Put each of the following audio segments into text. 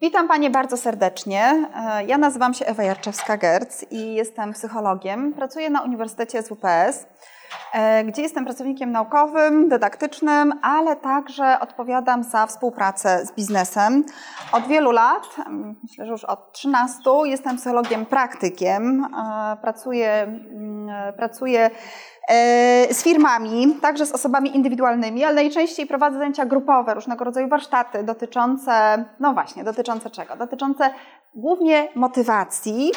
Witam Panie bardzo serdecznie. E, ja nazywam się Ewa Jarczewska-Gerc i jestem psychologiem. Pracuję na Uniwersytecie SWPS, e, gdzie jestem pracownikiem naukowym, dydaktycznym, ale także odpowiadam za współpracę z biznesem. Od wielu lat, myślę, że już od 13, jestem psychologiem praktykiem. E, pracuję, mm, pracuję z firmami, także z osobami indywidualnymi, ale najczęściej prowadzę zajęcia grupowe, różnego rodzaju warsztaty dotyczące, no właśnie, dotyczące czego? Dotyczące głównie motywacji,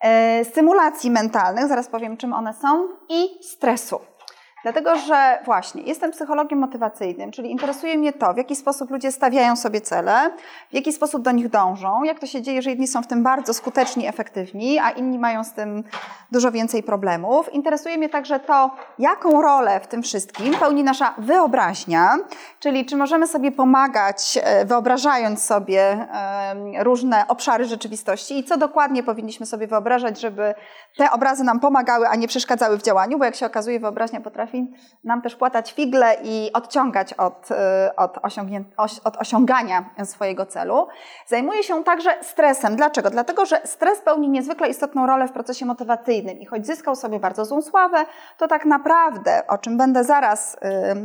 e, stymulacji mentalnych, zaraz powiem czym one są, i stresu. Dlatego, że właśnie jestem psychologiem motywacyjnym, czyli interesuje mnie to, w jaki sposób ludzie stawiają sobie cele, w jaki sposób do nich dążą, jak to się dzieje, że jedni są w tym bardzo skuteczni, efektywni, a inni mają z tym dużo więcej problemów. Interesuje mnie także to, jaką rolę w tym wszystkim pełni nasza wyobraźnia, czyli czy możemy sobie pomagać, e, wyobrażając sobie różne obszary rzeczywistości i co dokładnie powinniśmy sobie wyobrażać, żeby te obrazy nam pomagały, a nie przeszkadzały w działaniu, bo jak się okazuje, wyobraźnia potrafi potrafi nam też płatać figle i odciągać od, y, od, od osiągania swojego celu. Zajmuje się także stresem. Dlaczego? Dlatego, że stres pełni niezwykle istotną rolę w procesie motywacyjnym i choć zyskał sobie bardzo złą sławę, to tak naprawdę, o czym będę zaraz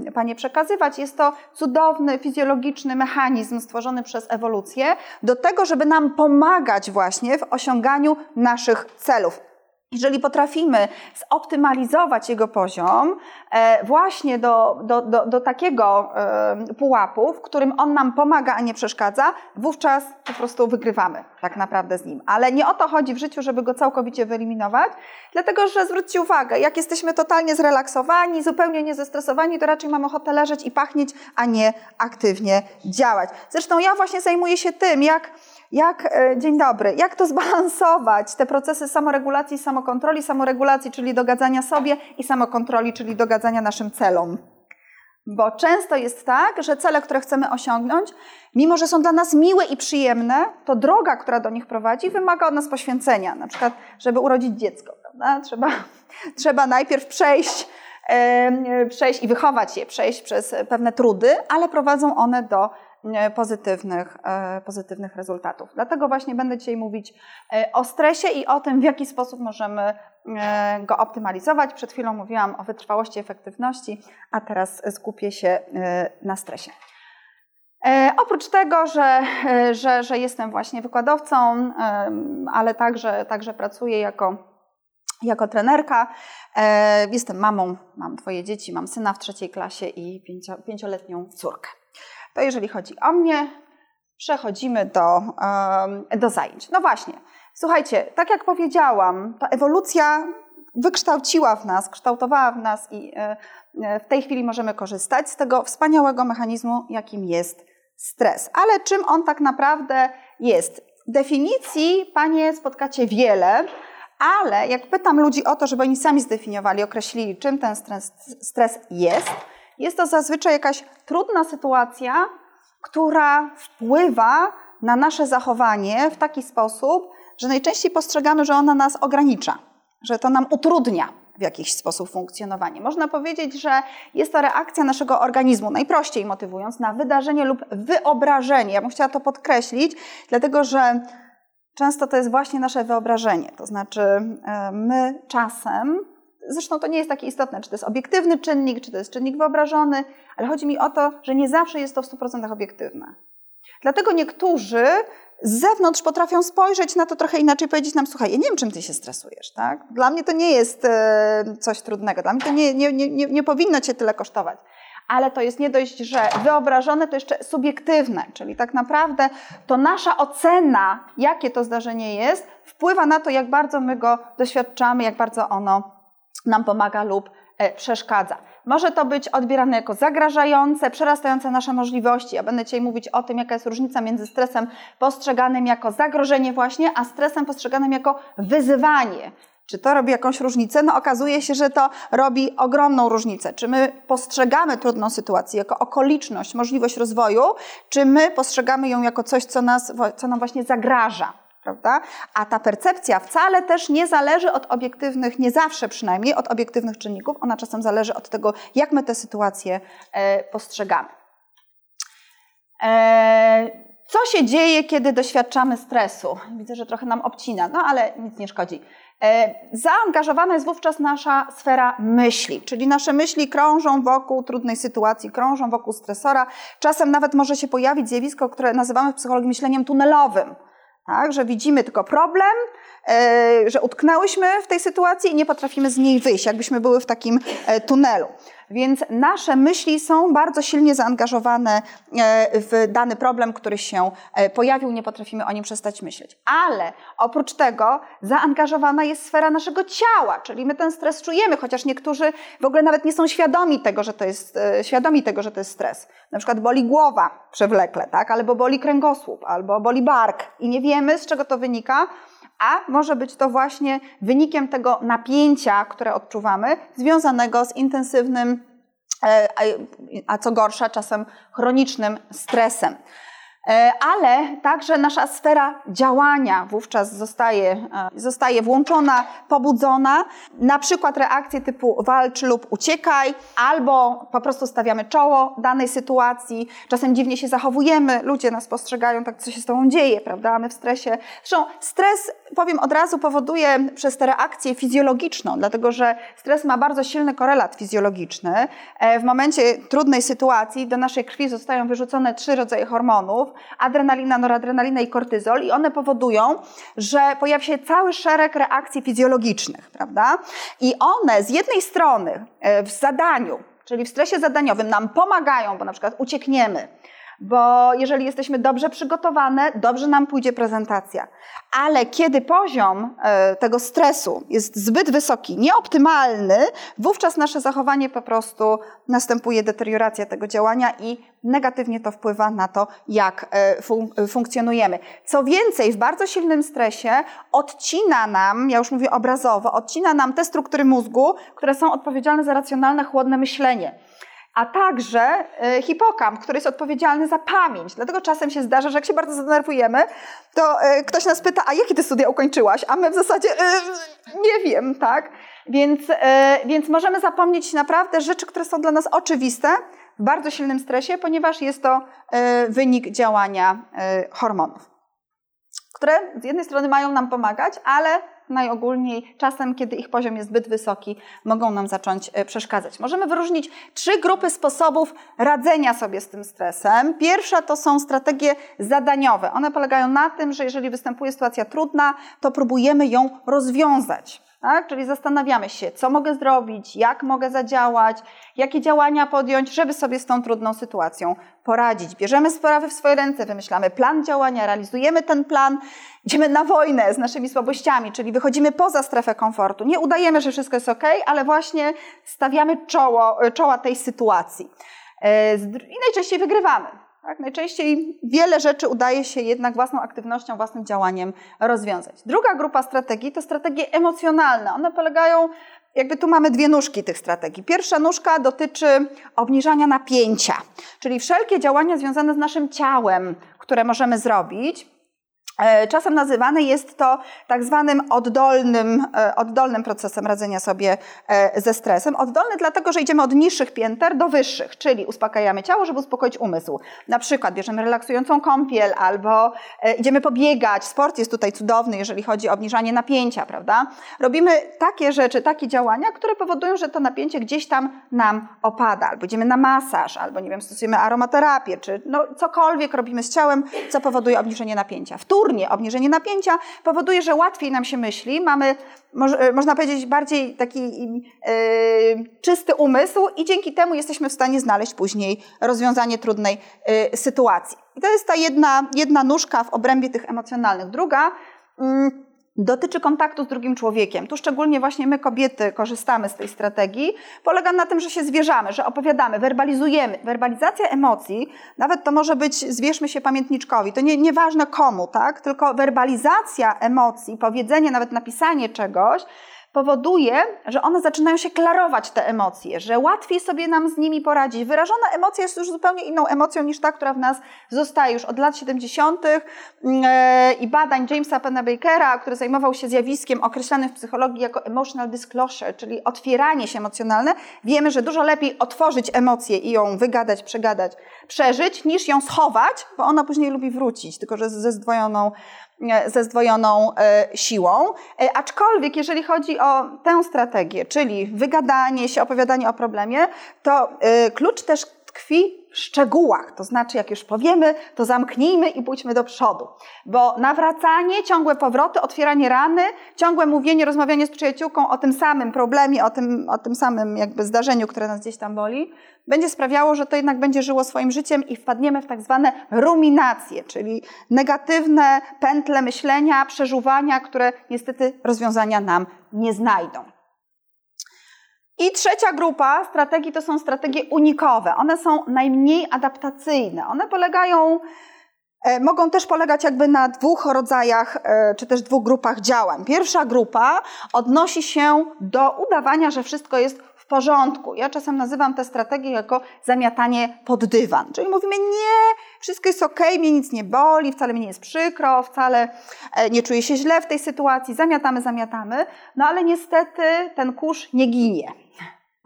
y, Panie przekazywać, jest to cudowny, fizjologiczny mechanizm stworzony przez ewolucję do tego, żeby nam pomagać właśnie w osiąganiu naszych celów. Jeżeli potrafimy zoptymalizować jego poziom e, właśnie do, do, do, do, takiego e, pułapu, w którym on nam pomaga, a nie przeszkadza, wówczas po prostu wygrywamy tak naprawdę z nim. Ale nie o to chodzi w życiu, żeby go całkowicie wyeliminować, dlatego że zwróćcie uwagę, jak jesteśmy totalnie zrelaksowani, zupełnie niezestresowani, to raczej mamy ochotę leżeć i pachnieć, a nie aktywnie działać. Zresztą ja właśnie zajmuję się tym, jak jak, e, dzień dobry, jak to zbalansować, te procesy samoregulacji, samokontroli, samoregulacji, czyli dogadzania sobie i samokontroli, czyli dogadzania naszym celom. Bo często jest tak, że cele, które chcemy osiągnąć, mimo że są dla nas miłe i przyjemne, to droga, która do nich prowadzi, wymaga od nas poświęcenia. Na przykład, żeby urodzić dziecko, prawda? Trzeba, trzeba najpierw przejść, przejść i wychować je, przejść przez pewne trudy, ale prowadzą one do pozytywnych, e, pozytywnych rezultatów. Dlatego właśnie będę dzisiaj mówić e, o stresie i o tym, w jaki sposób możemy go optymalizować. Przed chwilą mówiłam o wytrwałości, efektywności, a teraz skupię się na stresie. Oprócz tego, że, że, że jestem właśnie wykładowcą, ale także, także pracuję jako, jako trenerka, jestem mamą, mam dwoje dzieci, mam syna w trzeciej klasie i pięcio, pięcioletnią córkę. To jeżeli chodzi o mnie, przechodzimy do, do zajęć. No właśnie, słuchajcie, tak jak powiedziałam, ta ewolucja wykształciła w nas, kształtowała w nas i e, e, w tej chwili możemy korzystać z tego wspaniałego mechanizmu, jakim jest stres. Ale czym on tak naprawdę jest? Definicji, panie, spotkacie wiele, ale jak pytam ludzi o to, żeby oni sami zdefiniowali, określili, czym ten stres, stres jest, jest to zazwyczaj jakaś trudna sytuacja, która wpływa na nasze zachowanie w taki sposób, że najczęściej postrzegamy, że ona nas ogranicza, że to nam utrudnia w jakiś sposób funkcjonowanie. Można powiedzieć, że jest to reakcja naszego organizmu, najprościej motywując, na wydarzenie lub wyobrażenie. Ja bym chciała to podkreślić, dlatego że często to jest właśnie nasze wyobrażenie. To znaczy, e, my czasem Zresztą to nie jest takie istotne, czy to jest obiektywny czynnik, czy to jest czynnik wyobrażony, ale chodzi mi o to, że nie zawsze jest to w 100% obiektywne. Dlatego niektórzy z zewnątrz potrafią spojrzeć na to trochę inaczej, powiedzieć nam, słuchaj, ja nie wiem, czym ty się stresujesz, tak? Dla mnie to nie jest e, coś trudnego, dla mnie to nie, nie, nie, nie powinno cię tyle kosztować. Ale to jest nie dość, że wyobrażone, to jeszcze subiektywne, czyli tak naprawdę to nasza ocena, jakie to zdarzenie jest, wpływa na to, jak bardzo my go doświadczamy, jak bardzo ono nam pomaga lub e, przeszkadza. Może to być odbierane jako zagrażające, przerastające nasze możliwości. Ja będę dzisiaj mówić o tym, jaka jest różnica między stresem postrzeganym jako zagrożenie właśnie, a stresem postrzeganym jako wyzywanie. Czy to robi jakąś różnicę? No okazuje się, że to robi ogromną różnicę. Czy my postrzegamy trudną sytuację jako okoliczność, możliwość rozwoju, czy my postrzegamy ją jako coś, co, nas, co nam właśnie zagraża prawda? A ta percepcja wcale też nie zależy od obiektywnych, nie zawsze przynajmniej, od obiektywnych czynników. Ona czasem zależy od tego, jak my tę sytuację e, postrzegamy. E, co się dzieje, kiedy doświadczamy stresu? Widzę, że trochę nam obcina, no ale nic nie szkodzi. E, zaangażowana jest wówczas nasza sfera myśli, czyli nasze myśli krążą wokół trudnej sytuacji, krążą wokół stresora. Czasem nawet może się pojawić zjawisko, które nazywamy w psychologii myśleniem tunelowym. Tak, że widzimy tylko problem, e, że utknęłyśmy w tej sytuacji i nie potrafimy z niej wyjść, jakbyśmy były w takim e, tunelu. Więc nasze myśli są bardzo silnie zaangażowane e, w dany problem, który się e, pojawił, nie potrafimy o nim przestać myśleć. Ale oprócz tego zaangażowana jest sfera naszego ciała, czyli my ten stres czujemy, chociaż niektórzy w ogóle nawet nie są świadomi tego, że to jest, e, świadomi tego, że to jest stres. Na przykład boli głowa przewlekle, tak? albo boli kręgosłup, albo boli bark i nie wiemy, z czego to wynika, a może być to właśnie wynikiem tego napięcia, które odczuwamy, związanego z intensywnym, e, a co gorsza, czasem chronicznym stresem. E, ale także nasza sfera działania wówczas zostaje, e, zostaje włączona, pobudzona, na przykład reakcje typu walcz lub uciekaj, albo po prostu stawiamy czoło danej sytuacji, czasem dziwnie się zachowujemy, ludzie nas postrzegają, tak co się z tobą dzieje, prawda, my w stresie. Zresztą stres, powiem od razu, powoduje przez tę reakcję fizjologiczną, dlatego że stres ma bardzo silny korelat fizjologiczny. E, w momencie trudnej sytuacji do naszej krwi zostają wyrzucone trzy rodzaje hormonów, adrenalina, noradrenalina i kortyzol i one powodują, że pojawia się cały szereg reakcji fizjologicznych, prawda? I one z jednej strony e, w zadaniu, czyli w stresie zadaniowym nam pomagają, bo na przykład uciekniemy, bo jeżeli jesteśmy dobrze przygotowane, dobrze nam pójdzie prezentacja. Ale kiedy poziom e, tego stresu jest zbyt wysoki, nieoptymalny, wówczas nasze zachowanie po prostu następuje deterioracja tego działania i negatywnie to wpływa na to, jak e, fun funkcjonujemy. Co więcej, w bardzo silnym stresie odcina nam, ja już mówię obrazowo, odcina nam te struktury mózgu, które są odpowiedzialne za racjonalne, chłodne myślenie a także y, hipokamp, który jest odpowiedzialny za pamięć. Dlatego czasem się zdarza, że jak się bardzo zdenerwujemy, to y, ktoś nas pyta, a jakie ty studia ukończyłaś? A my w zasadzie y, nie wiem, tak? Więc, więc możemy zapomnieć naprawdę rzeczy, które są dla nas oczywiste w bardzo silnym stresie, ponieważ jest to wynik działania hormonów, które z jednej strony mają nam pomagać, ale najogólniej, czasem, kiedy ich poziom jest zbyt wysoki, mogą nam zacząć e, przeszkadzać. Możemy wyróżnić trzy grupy sposobów radzenia sobie z tym stresem. Pierwsza to są strategie zadaniowe. One polegają na tym, że jeżeli występuje sytuacja trudna, to próbujemy ją rozwiązać. Tak? Czyli zastanawiamy się, co mogę zrobić, jak mogę zadziałać, jakie działania podjąć, żeby sobie z tą trudną sytuacją poradzić. Bierzemy sprawy w swoje ręce, wymyślamy plan działania, realizujemy ten plan, idziemy na wojnę z naszymi słabościami, czyli wychodzimy poza strefę komfortu. Nie udajemy, że wszystko jest ok, ale właśnie stawiamy czoło, czoła tej sytuacji. E, I najczęściej wygrywamy. Tak? Najczęściej wiele rzeczy udaje się jednak własną aktywnością, własnym działaniem rozwiązać. Druga grupa strategii to strategie emocjonalne. One polegają, jakby tu mamy dwie nóżki tych strategii. Pierwsza nóżka dotyczy obniżania napięcia, czyli wszelkie działania związane z naszym ciałem, które możemy zrobić, czasem nazywane jest to tak zwanym oddolnym, e, oddolnym procesem radzenia sobie e, ze stresem. Oddolny dlatego, że idziemy od niższych pięter do wyższych, czyli uspokajamy ciało, żeby uspokoić umysł. Na przykład bierzemy relaksującą kąpiel albo idziemy pobiegać. Sport jest tutaj cudowny, jeżeli chodzi o obniżanie napięcia, prawda? Robimy takie rzeczy, takie działania, które powodują, że to napięcie gdzieś tam nam opada. Albo idziemy na masaż, albo nie wiem, stosujemy aromaterapię, czy no, cokolwiek robimy z ciałem, co powoduje obniżenie napięcia. Wtórnie wtórnie obniżenie napięcia powoduje, że łatwiej nam się myśli, mamy, e, można powiedzieć, bardziej taki yy, czysty umysł i dzięki temu jesteśmy w stanie znaleźć później rozwiązanie trudnej yy, sytuacji. I to jest ta jedna, jedna nóżka w obrębie tych emocjonalnych. Druga, yy, dotyczy kontaktu z drugim człowiekiem. Tu szczególnie właśnie my, kobiety, korzystamy z tej strategii. Polega na tym, że się zwierzamy, że opowiadamy, werbalizujemy. Werbalizacja emocji, nawet to może być, zwierzmy się pamiętniczkowi, to nie, nieważne komu, tak? Tylko werbalizacja emocji, powiedzenie, nawet napisanie czegoś, powoduje, że one zaczynają się klarować te emocje, że łatwiej sobie nam z nimi poradzić. Wyrażona emocja jest już zupełnie inną emocją niż ta, która w nas zostaje już od lat 70. Mm, e, i badań Jamesa Penabakera, który zajmował się zjawiskiem określanym w psychologii jako emotional disclosure, czyli otwieranie się emocjonalne. Wiemy, że dużo lepiej otworzyć emocję i ją wygadać, przegadać, przeżyć, niż ją schować, bo ona później lubi wrócić, tylko że ze zdwojoną ze zdwojoną e, siłą. E, aczkolwiek, jeżeli chodzi o tę strategię, czyli wygadanie się, opowiadanie o problemie, to klucz też tkwi szczegółach. To znaczy, jak już powiemy, to zamknijmy i pójdźmy do przodu. Bo nawracanie, ciągłe powroty, otwieranie rany, ciągłe mówienie, rozmawianie z przyjaciółką o tym samym problemie, o tym, o tym samym jakby zdarzeniu, które nas gdzieś tam boli, będzie sprawiało, że to jednak będzie żyło swoim życiem i wpadniemy w tak zwane ruminacje, czyli negatywne pętle myślenia, przeżuwania, które niestety rozwiązania nam nie znajdą. I trzecia grupa strategii to są strategie unikowe. One są najmniej adaptacyjne. One polegają, e, mogą też polegać jakby na dwóch rodzajach, e, czy też dwóch grupach działań. Pierwsza grupa odnosi się do udawania, że wszystko jest w porządku. Ja czasem nazywam tę strategię jako zamiatanie pod dywan. Czyli mówimy, nie, wszystko jest ok, mnie nic nie boli, wcale mi nie jest przykro, wcale e, nie czuję się źle w tej sytuacji, zamiatamy, zamiatamy, no ale niestety ten kurz nie ginie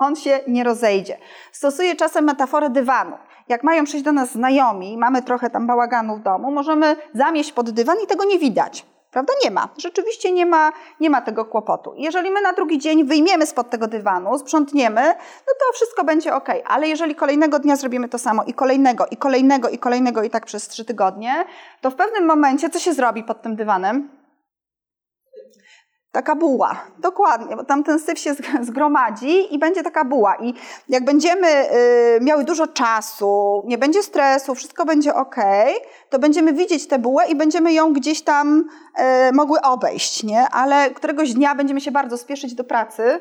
on się nie rozejdzie. Stosuję czasem metaforę dywanu. Jak mają przyjść do nas znajomi, mamy trochę tam bałaganu w domu, możemy zamieść pod dywan i tego nie widać. Prawda? Nie ma. Rzeczywiście nie ma, nie ma tego kłopotu. Jeżeli my na drugi dzień wyjmiemy spod tego dywanu, sprzątniemy, no to wszystko będzie ok. Ale jeżeli kolejnego dnia zrobimy to samo i kolejnego, i kolejnego, i kolejnego, i tak przez trzy tygodnie, to w pewnym momencie co się zrobi pod tym dywanem? Taka buła, dokładnie, bo tam ten syf się zgromadzi i będzie taka buła. I jak będziemy y, miały dużo czasu, nie będzie stresu, wszystko będzie ok, to będziemy widzieć tę bułę i będziemy ją gdzieś tam y, mogły obejść, nie? Ale któregoś dnia będziemy się bardzo spieszyć do pracy,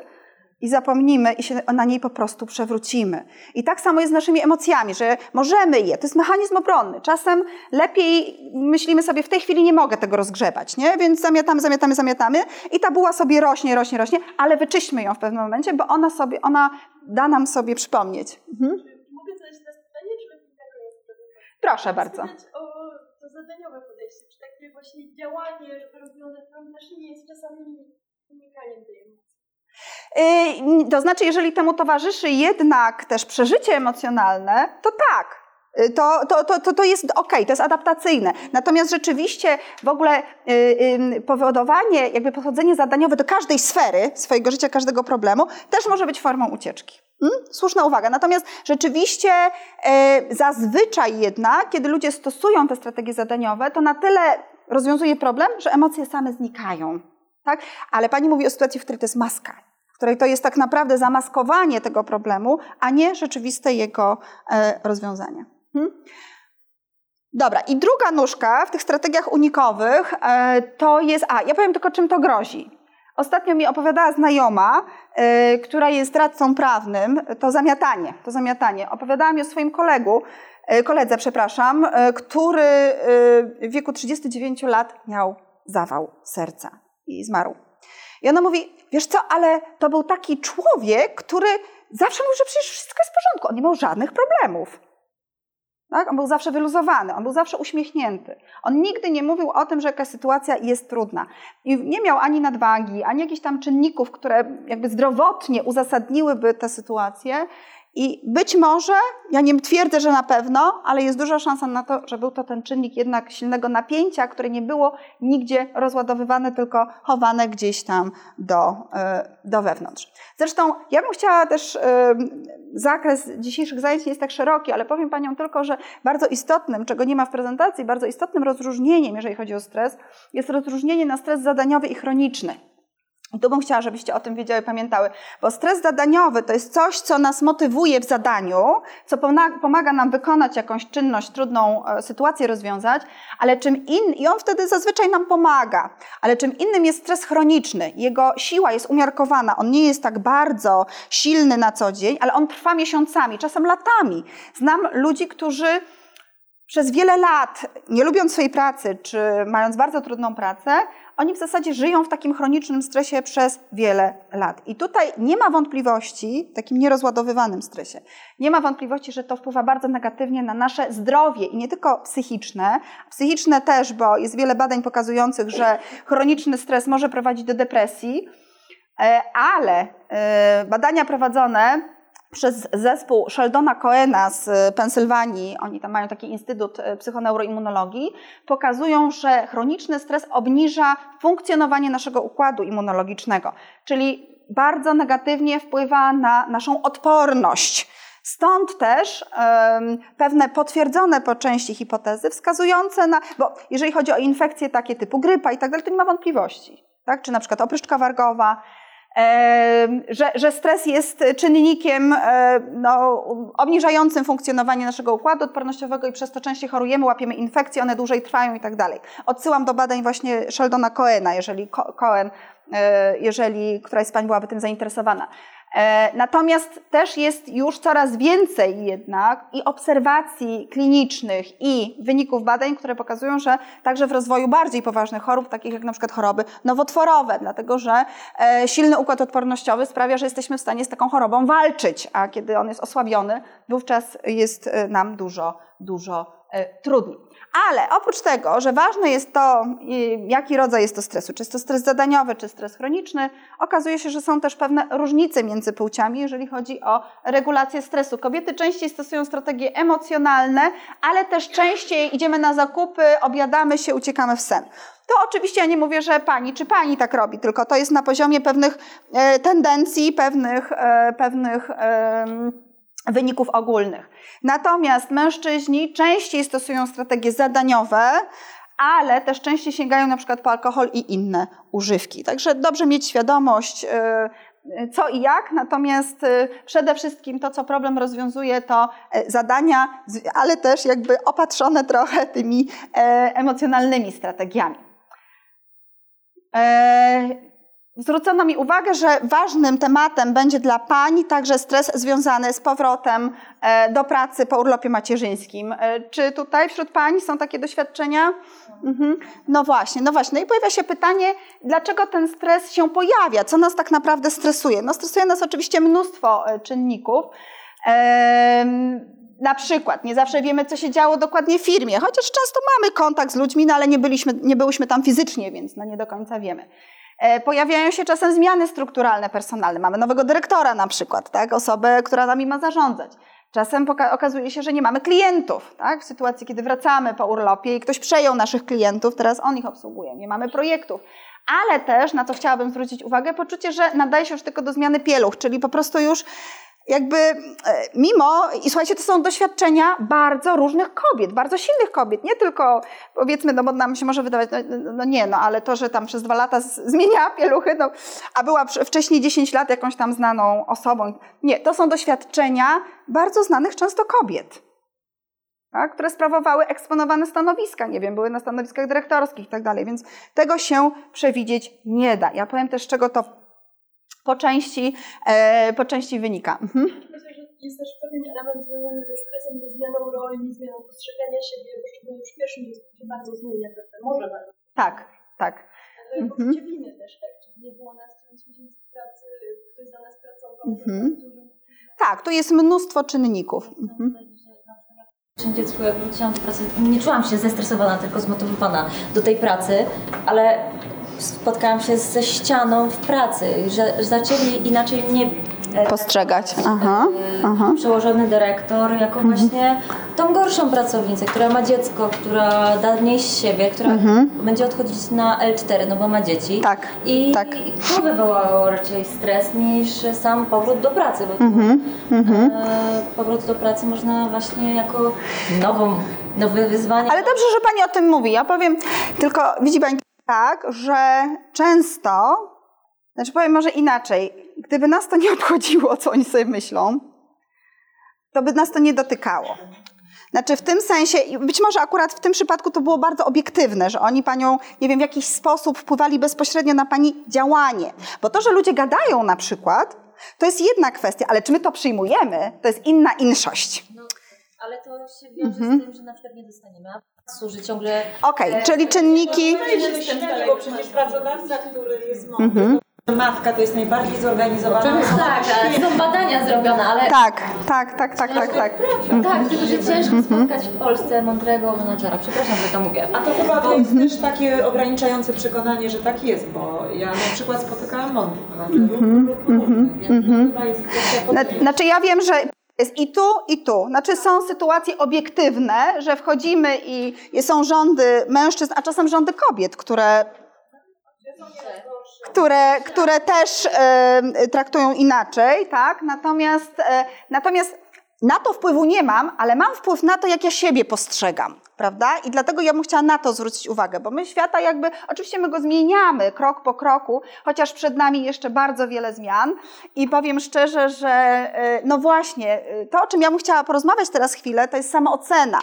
i zapomnimy i się na niej po prostu przewrócimy. I tak samo jest z naszymi emocjami, że możemy je, to jest mechanizm obronny. Czasem lepiej myślimy sobie, w tej chwili nie mogę tego rozgrzebać, nie? więc zamiatamy, zamiatamy, zamiatamy i ta buła sobie rośnie, rośnie, rośnie, ale wyczyśćmy ją w pewnym momencie, bo ona sobie, ona da nam sobie przypomnieć. Mhm. Mogę zadać teraz pytanie, czy? Proszę bardzo. o to zadaniowe podejście, czy takie właśnie działanie, żeby rozwiązać problem też nie jest czasami unikaniem tej emocji. Y, to znaczy, jeżeli temu towarzyszy jednak też przeżycie emocjonalne, to tak. Y, to, to, to, to, to jest ok, to jest adaptacyjne. Natomiast rzeczywiście w ogóle yy, powodowanie, jakby podchodzenie zadaniowe do każdej sfery swojego życia, każdego problemu, też może być formą ucieczki. Hmm? Słuszna uwaga. Natomiast rzeczywiście yy, zazwyczaj jednak, kiedy ludzie stosują te strategie zadaniowe, to na tyle rozwiązuje problem, że emocje same znikają. Tak? Ale pani mówi o sytuacji, w której to jest maska której to jest tak naprawdę zamaskowanie tego problemu, a nie rzeczywiste jego e, rozwiązanie. Hmm? Dobra, i druga nóżka w tych strategiach unikowych e, to jest, a ja powiem tylko czym to grozi. Ostatnio mi opowiadała znajoma, e, która jest radcą prawnym, to zamiatanie, to zamiatanie. Opowiadała mi o swoim kolegu, koledze, przepraszam, który w wieku 39 lat miał zawał serca i zmarł. I ona mówi, wiesz co, ale to był taki człowiek, który zawsze mówił, że przecież wszystko jest w porządku. On nie miał żadnych problemów. Tak? On był zawsze wyluzowany, on był zawsze uśmiechnięty. On nigdy nie mówił o tym, że jakaś sytuacja jest trudna. I nie miał ani nadwagi, ani jakichś tam czynników, które jakby zdrowotnie uzasadniłyby tę sytuację. I być może, ja nie twierdzę, że na pewno, ale jest duża szansa na to, że był to ten czynnik jednak silnego napięcia, które nie było nigdzie rozładowywane, tylko chowane gdzieś tam do, e, do wewnątrz. Zresztą ja bym chciała też, e, zakres dzisiejszych zajęć nie jest tak szeroki, ale powiem Panią tylko, że bardzo istotnym, czego nie ma w prezentacji, bardzo istotnym rozróżnieniem, jeżeli chodzi o stres, jest rozróżnienie na stres zadaniowy i chroniczny. Tu bym chciała, żebyście o tym wiedziały, pamiętały, bo stres zadaniowy to jest coś, co nas motywuje w zadaniu, co pomaga nam wykonać jakąś czynność, trudną e, sytuację rozwiązać, ale czym innym, i on wtedy zazwyczaj nam pomaga, ale czym innym jest stres chroniczny. Jego siła jest umiarkowana, on nie jest tak bardzo silny na co dzień, ale on trwa miesiącami, czasem latami. Znam ludzi, którzy przez wiele lat, nie lubiąc swojej pracy, czy mając bardzo trudną pracę, oni w zasadzie żyją w takim chronicznym stresie przez wiele lat. I tutaj nie ma wątpliwości, takim nierozładowywanym stresie, nie ma wątpliwości, że to wpływa bardzo negatywnie na nasze zdrowie i nie tylko psychiczne, psychiczne też, bo jest wiele badań pokazujących, że chroniczny stres może prowadzić do depresji, e, ale e, badania prowadzone przez zespół Sheldona Coena z Pensylwanii, oni tam mają taki Instytut e, Psychoneuroimmunologii, pokazują, że chroniczny stres obniża funkcjonowanie naszego układu immunologicznego, czyli bardzo negatywnie wpływa na naszą odporność. Stąd też um, pewne potwierdzone po części hipotezy wskazujące na, bo jeżeli chodzi o infekcje takie typu grypa i tak dalej, to nie ma wątpliwości. Tak? Czy na przykład opryszczka wargowa, że, że stres jest czynnikiem no, obniżającym funkcjonowanie naszego układu odpornościowego i przez to częściej chorujemy, łapiemy infekcje, one dłużej trwają i tak dalej. Odsyłam do badań właśnie Sheldona Coena, jeżeli Cohen, e, jeżeli któraś z Pań byłaby tym zainteresowana. E, natomiast też jest już coraz więcej jednak i obserwacji klinicznych i wyników badań, które pokazują, że także w rozwoju bardziej poważnych chorób, takich jak na przykład choroby nowotworowe, dlatego że e, silny układ odpornościowy sprawia, że jesteśmy w stanie z taką chorobą walczyć, a kiedy on jest osłabiony, wówczas jest e, nam dużo, dużo trudniej. Ale oprócz tego, że ważne jest to, jaki rodzaj jest to stresu, czy jest to stres zadaniowy, czy stres chroniczny, okazuje się, że są też pewne różnice między płciami, jeżeli chodzi o regulację stresu. Kobiety częściej stosują strategie emocjonalne, ale też częściej idziemy na zakupy, obiadamy się, uciekamy w sen. To oczywiście ja nie mówię, że pani czy pani tak robi, tylko to jest na poziomie pewnych e, tendencji, pewnych, e, pewnych wyników ogólnych. Natomiast mężczyźni częściej stosują strategie zadaniowe, ale też częściej sięgają na przykład po alkohol i inne używki. Także dobrze mieć świadomość, y, co i jak, natomiast y, przede wszystkim to, co problem rozwiązuje, to y, zadania, ale też jakby opatrzone trochę tymi emocjonalnymi strategiami. Zwrócono mi uwagę, że ważnym tematem będzie dla pań także stres związany z powrotem e, do pracy po urlopie macierzyńskim. E, czy tutaj wśród pań są takie doświadczenia? Mhm. No właśnie, no właśnie. No i pojawia się pytanie, dlaczego ten stres się pojawia? Co nas tak naprawdę stresuje? No stresuje nas oczywiście mnóstwo e, czynników. Na przykład, nie zawsze wiemy, co się działo dokładnie w firmie, chociaż często mamy kontakt z ludźmi, no ale nie, byliśmy, nie byłyśmy tam fizycznie, więc no nie do końca wiemy. E, pojawiają się czasem zmiany strukturalne, personalne. Mamy nowego dyrektora na przykład, tak? osobę, która nami ma zarządzać. Czasem okazuje się, że nie mamy klientów. Tak? W sytuacji, kiedy wracamy po urlopie i ktoś przejął naszych klientów, teraz on ich obsługuje. Nie mamy projektów. Ale też, na co chciałabym zwrócić uwagę, poczucie, że nadaje się już tylko do zmiany pieluch, czyli po prostu już jakby e, mimo, i słuchajcie, to są doświadczenia bardzo różnych kobiet, bardzo silnych kobiet, nie tylko powiedzmy, no bo nam się może wydawać, no, no, no nie, no ale to, że tam przez dwa lata zmieniała pieluchy, no, a była wcześniej 10 lat jakąś tam znaną osobą. Nie, to są doświadczenia bardzo znanych często kobiet. Tak, które sprawowały eksponowane stanowiska, nie wiem, były na stanowiskach dyrektorskich i tak dalej, więc tego się przewidzieć nie da. Ja powiem też, czego to po części, e, po części wynika. Mhm. Myślę, że jest też pewien element związany ze stresem, ze zmianą roli, zmianą postrzegania siebie, bo szczególnie już w pierwszym miejscu się bardzo zmienia, prawda? Może bardzo. Tak, tak. Ale mhm. winy też, tak? Czyli nie było nas 9 miesięcy pracy, ktoś za nas pracował. Mhm. Tak, tu jest mnóstwo czynników. Mhm. Dziecku, jak wróciłam do pracy, nie czułam się zestresowana, tylko zmotywowana do tej pracy, ale spotkałam się ze ścianą w pracy, że zaczęli inaczej mnie e, postrzegać. Aha, e, aha. Przełożony dyrektor jako mhm. właśnie tą gorszą pracownicę, która ma dziecko, która da mniej z siebie, która mhm. będzie odchodzić na L4, no bo ma dzieci. Tak, I, tak. to wywołało raczej stres niż sam powrót do pracy, bo mhm. mhm. E, powrót do pracy można właśnie jako nową, nowe wyzwanie. Ale dobrze, że Pani o tym mówi. Ja powiem, tylko widzi Pani, tak, że często, znaczy powiem może inaczej, gdyby nas to nie obchodziło, co oni sobie myślą, to by nas to nie dotykało. Znaczy w tym sensie, być może akurat w tym przypadku to było bardzo obiektywne, że oni panią, nie wiem, w jakiś sposób wpływali bezpośrednio na pani działanie. Bo to, że ludzie gadają na przykład, to jest jedna kwestia, ale czy my to przyjmujemy, to jest inna inszość. Ale to się wiąże z tym, że na przykład nie dostaniemy że ciągle... Okej, czyli czynniki... Jest bo przecież pracodawca, który jest mądry, matka to jest najbardziej zorganizowana. Tak, ale są badania zrobione, ale... Tak, tak, tak, tak, tak, tak. Tak, tylko że ciężko spotkać w Polsce mądrego menadżera. Przepraszam, że to mówię. A to chyba to jest też takie ograniczające przekonanie, że tak jest, bo ja na przykład spotykałam mądrych menadżerów lub. Znaczy ja wiem, że jest i tu, i tu. Znaczy są sytuacje obiektywne, że wchodzimy i są rządy mężczyzn, a czasem rządy kobiet, które, które, które też traktują inaczej, tak? Natomiast, e, natomiast na to wpływu nie mam, ale mam wpływ na to, jak ja siebie postrzegam, prawda? I dlatego ja bym chciała na to zwrócić uwagę, bo my świata jakby, oczywiście my go zmieniamy krok po kroku, chociaż przed nami jeszcze bardzo wiele zmian i powiem szczerze, że e, no właśnie, e, to o czym ja bym chciała porozmawiać teraz chwilę, to jest samoocena.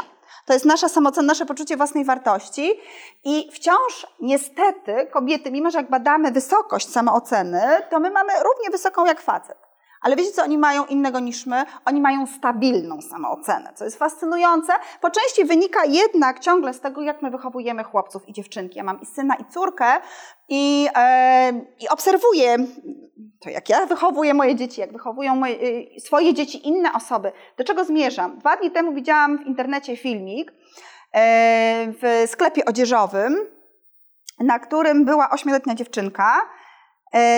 To jest nasza samoocena, nasze poczucie własnej wartości i wciąż niestety kobiety, mimo że jak badamy wysokość samooceny, to my mamy równie wysoką jak facet. Ale wiecie, co oni mają innego niż my? Oni mają stabilną samoocenę, co jest fascynujące. Po części wynika jednak ciągle z tego, jak my wychowujemy chłopców i dziewczynki. Ja mam i syna, i córkę i, e, i obserwuję to, jak ja wychowuję moje dzieci, jak wychowują moje, y, swoje dzieci inne osoby. Do czego zmierzam? Dwa dni temu widziałam w internecie filmik e, w sklepie odzieżowym, na którym była ośmioletnia dziewczynka,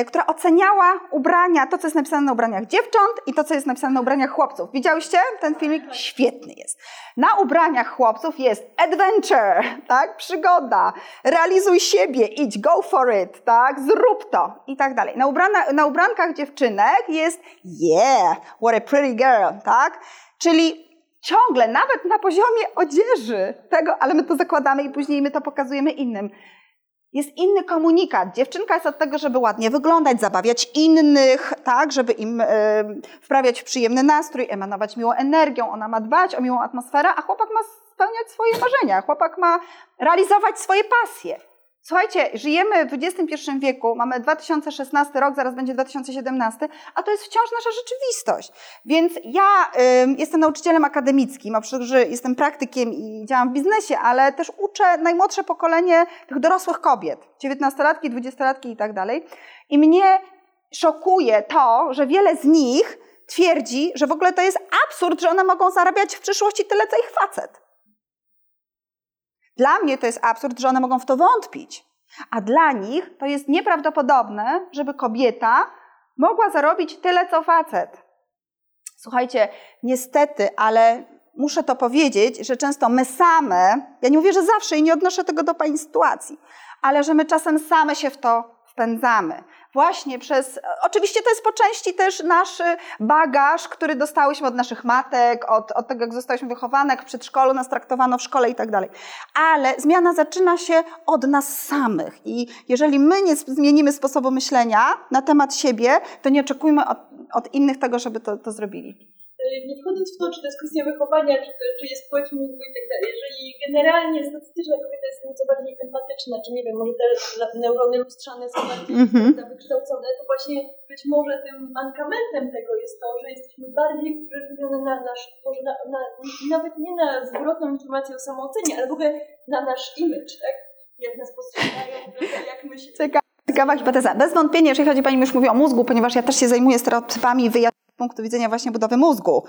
która oceniała ubrania, to co jest napisane na ubraniach dziewcząt i to co jest napisane na ubraniach chłopców. Widziałyście ten filmik? Świetny jest. Na ubraniach chłopców jest adventure, tak? Przygoda, realizuj siebie, idź, go for it, tak? Zrób to i tak dalej. Na, ubrana, na ubrankach dziewczynek jest yeah, what a pretty girl, tak? Czyli ciągle, nawet na poziomie odzieży tego, ale my to zakładamy i później my to pokazujemy innym. Jest inny komunikat. Dziewczynka jest od tego, żeby ładnie wyglądać, zabawiać innych, tak, żeby im e, wprawiać w przyjemny nastrój, emanować miłą energią. Ona ma dbać o miłą atmosferę, a chłopak ma spełniać swoje marzenia. Chłopak ma realizować swoje pasje. Słuchajcie, żyjemy w XXI wieku, mamy 2016 rok, zaraz będzie 2017, a to jest wciąż nasza rzeczywistość. Więc ja ym, jestem nauczycielem akademickim, tego, że jestem praktykiem i działam w biznesie, ale też uczę najmłodsze pokolenie tych dorosłych kobiet, 19-latki, 20-latki i tak dalej. I mnie szokuje to, że wiele z nich twierdzi, że w ogóle to jest absurd, że one mogą zarabiać w przyszłości tyle, co ich facet. Dla mnie to jest absurd, że one mogą w to wątpić. A dla nich to jest nieprawdopodobne, żeby kobieta mogła zarobić tyle, co facet. Słuchajcie, niestety, ale muszę to powiedzieć, że często my same, ja nie mówię, że zawsze i nie odnoszę tego do Pani sytuacji, ale że my czasem same się w to wpędzamy. Właśnie przez, oczywiście to jest po części też nasz bagaż, który dostałyśmy od naszych matek, od, od tego, jak zostałyśmy wychowane, jak w przedszkolu nas traktowano w szkole i tak dalej. Ale zmiana zaczyna się od nas samych i jeżeli my nie zmienimy sposobu myślenia na temat siebie, to nie oczekujmy od, od innych tego, żeby to, to zrobili. Nie wchodząc w to, czy to jest kwestia wychowania, czy, to, czy jest płeć mózgu i tak dalej, jeżeli generalnie statystyczna kobieta jest nieco bardziej empatyczna, czy nie wiem, może te neurony lustrzane są bardziej Mhm. wykształcone, to właśnie być może tym mankamentem tego jest to, że jesteśmy bardziej wrażliwione na nasz, może na, na, nawet nie na zwrotną informację o samoocenie, ale w ogóle na nasz image, tak? Jak nas postrzegają, jak my się... Cieka- Ciekawa hipoteza. Bez wątpienia, jeżeli chodzi, Pani już mówi o mózgu, ponieważ ja też się zajmuję stereotypami z punktu widzenia właśnie budowy mózgu.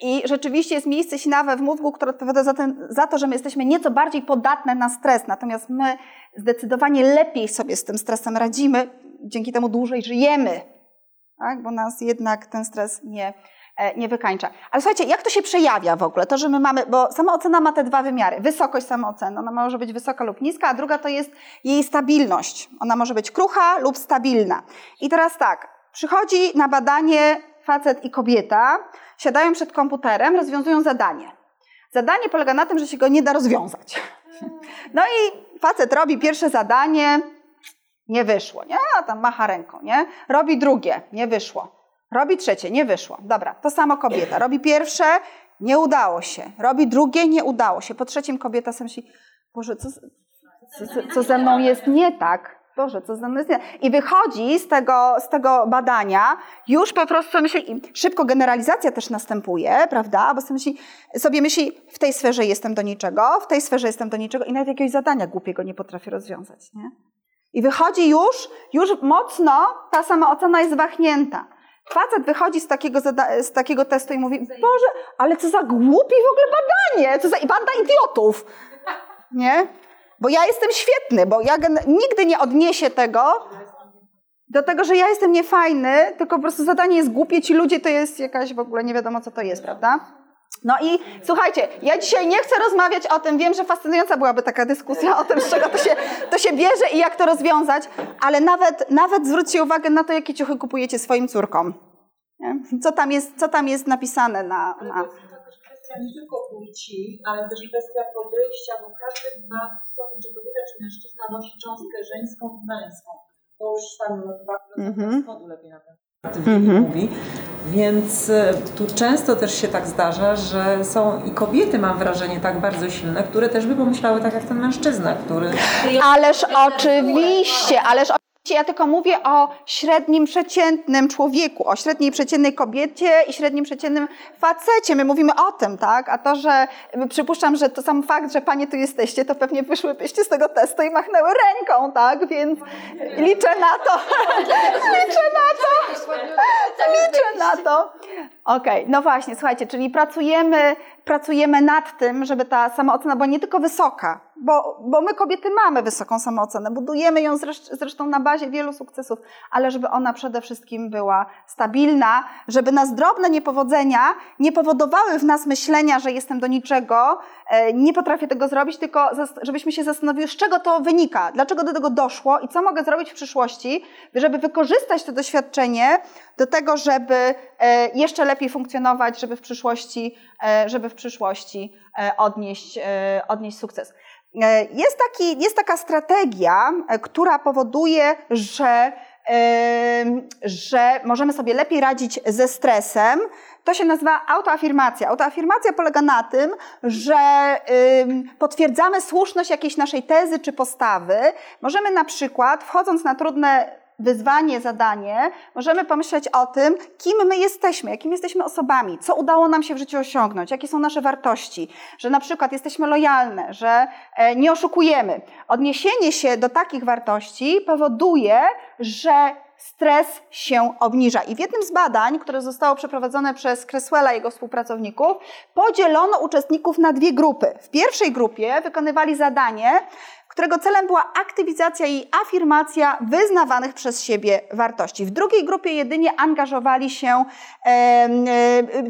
I rzeczywiście jest miejsce sinawe w mózgu, które odpowiada za, ten, za to, że my jesteśmy nieco bardziej podatne na stres, natomiast my zdecydowanie lepiej sobie z tym stresem radzimy, dzięki temu dłużej żyjemy, tak? bo nas jednak ten stres nie, e, nie wykańcza. Ale słuchajcie, jak to się przejawia w ogóle? To, że my mamy, bo samoocena ma te dwa wymiary. Wysokość samooceny, ona może być wysoka lub niska, a druga to jest jej stabilność. Ona może być krucha lub stabilna. I teraz tak, przychodzi na badanie facet i kobieta, siadają przed komputerem, rozwiązują zadanie. Zadanie polega na tym, że się go nie da rozwiązać. No i facet robi pierwsze zadanie, nie wyszło, nie? A tam macha ręką, nie? Robi drugie, nie wyszło. Robi trzecie, nie wyszło. Dobra, to samo kobieta. Robi pierwsze, nie udało się. Robi drugie, nie udało się. Po trzecim kobieta sobie myśli, Boże, co, co, co ze mną jest nie tak? Boże, co za mną I wychodzi z tego, z tego badania, już po prostu myśli, szybko generalizacja też następuje, prawda? Bo sobie myśli, sobie myśli, w tej sferze jestem do niczego, w tej sferze jestem do niczego i nawet jakiegoś zadania głupiego nie potrafię rozwiązać, nie? I wychodzi już, już mocno ta sama ocena jest wahnięta. Facet wychodzi z takiego, z takiego testu i mówi, Boże, ale co za głupi w ogóle badanie, co za banda idiotów, nie? Bo ja jestem świetny, bo ja nigdy nie odniesie tego do tego, że ja jestem niefajny, tylko po prostu zadanie jest głupie, ci ludzie to jest jakaś w ogóle nie wiadomo co to jest, prawda? No i słuchajcie, ja dzisiaj nie chcę rozmawiać o tym, wiem, że fascynująca byłaby taka dyskusja o tym, z czego to się, to się bierze i jak to rozwiązać, ale nawet, nawet zwróćcie uwagę na to, jakie ciuchy kupujecie swoim córkom. Co tam jest, co tam jest napisane na... na... Kwestia nie tylko płci, ale też kwestia podejścia, bo każdy ma w sobie, czy kobieta, czy mężczyzna nosi cząstkę żeńską i męską. To już tam chyba mm -hmm. lepiej na ten mhm. mówi. Więc e, tu często też się tak zdarza, że są i kobiety, mam wrażenie, tak bardzo silne, które też by pomyślały tak jak ten mężczyzna, który... Ależ oczywiście, ależ ja tylko mówię o średnim przeciętnym człowieku, o średniej przeciętnej kobiecie i średnim przeciętnym facecie. My mówimy o tym, tak? A to, że przypuszczam, że to sam fakt, że panie tu jesteście, to pewnie wyszłybyście z tego testu i machnęły ręką, tak? Więc liczę na to. liczę na to. liczę na to. Okej, okay, no właśnie, słuchajcie, czyli pracujemy, pracujemy nad tym, żeby ta samoocena była nie tylko wysoka, bo, bo my kobiety mamy wysoką samoocenę, budujemy ją zresztą na bazie wielu sukcesów, ale żeby ona przede wszystkim była stabilna, żeby nas drobne niepowodzenia nie powodowały w nas myślenia, że jestem do niczego, e, nie potrafię tego zrobić, tylko żebyśmy się zastanowili, z czego to wynika, dlaczego do tego doszło i co mogę zrobić w przyszłości, żeby wykorzystać to doświadczenie do tego, żeby e, jeszcze lepiej funkcjonować, żeby w przyszłości, e, żeby w przyszłości odnieść, odnieść sukces. E, jest, taki, jest taka strategia, e, która powoduje, że, że możemy sobie lepiej radzić ze stresem. To się nazywa autoafirmacja. Autoafirmacja polega na tym, że potwierdzamy słuszność jakiejś naszej tezy czy postawy. Możemy na przykład, wchodząc na trudne wyzwanie, zadanie, możemy pomyśleć o tym, kim my jesteśmy, jakim jesteśmy osobami, co udało nam się w życiu osiągnąć, jakie są nasze wartości, że na przykład jesteśmy lojalne, że e, nie oszukujemy. Odniesienie się do takich wartości powoduje, że stres się obniża. I w jednym z badań, które zostało przeprowadzone przez Cresswella i jego współpracowników, podzielono uczestników na dwie grupy. W pierwszej grupie wykonywali zadanie, którego celem była aktywizacja i afirmacja wyznawanych przez siebie wartości. W drugiej grupie jedynie angażowali się,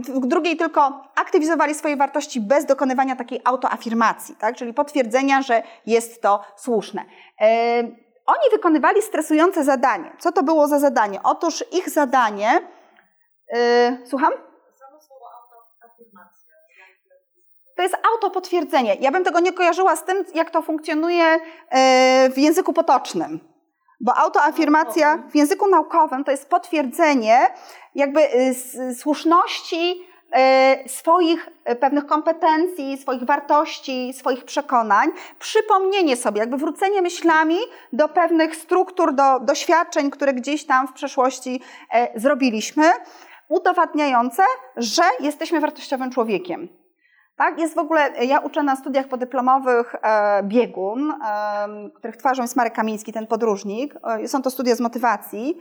w drugiej tylko aktywizowali swoje wartości bez dokonywania takiej autoafirmacji, tak? czyli potwierdzenia, że jest to słuszne. Oni wykonywali stresujące zadanie. Co to było za zadanie? Otóż ich zadanie. Yy, słucham? To jest autopotwierdzenie. Ja bym tego nie kojarzyła z tym, jak to funkcjonuje e, w języku potocznym. Bo autoafirmacja w języku naukowym to jest potwierdzenie jakby e, słuszności e, swoich pewnych kompetencji, swoich wartości, swoich przekonań, przypomnienie sobie, jakby wrócenie myślami do pewnych struktur, do doświadczeń, które gdzieś tam w przeszłości zrobiliśmy, udowadniające, że jesteśmy wartościowym człowiekiem. Tak, jest w ogóle, ja uczę na studiach podyplomowych e, biegun, e, których twarzą jest Marek Kamiński, ten podróżnik. E, są to studia z motywacji.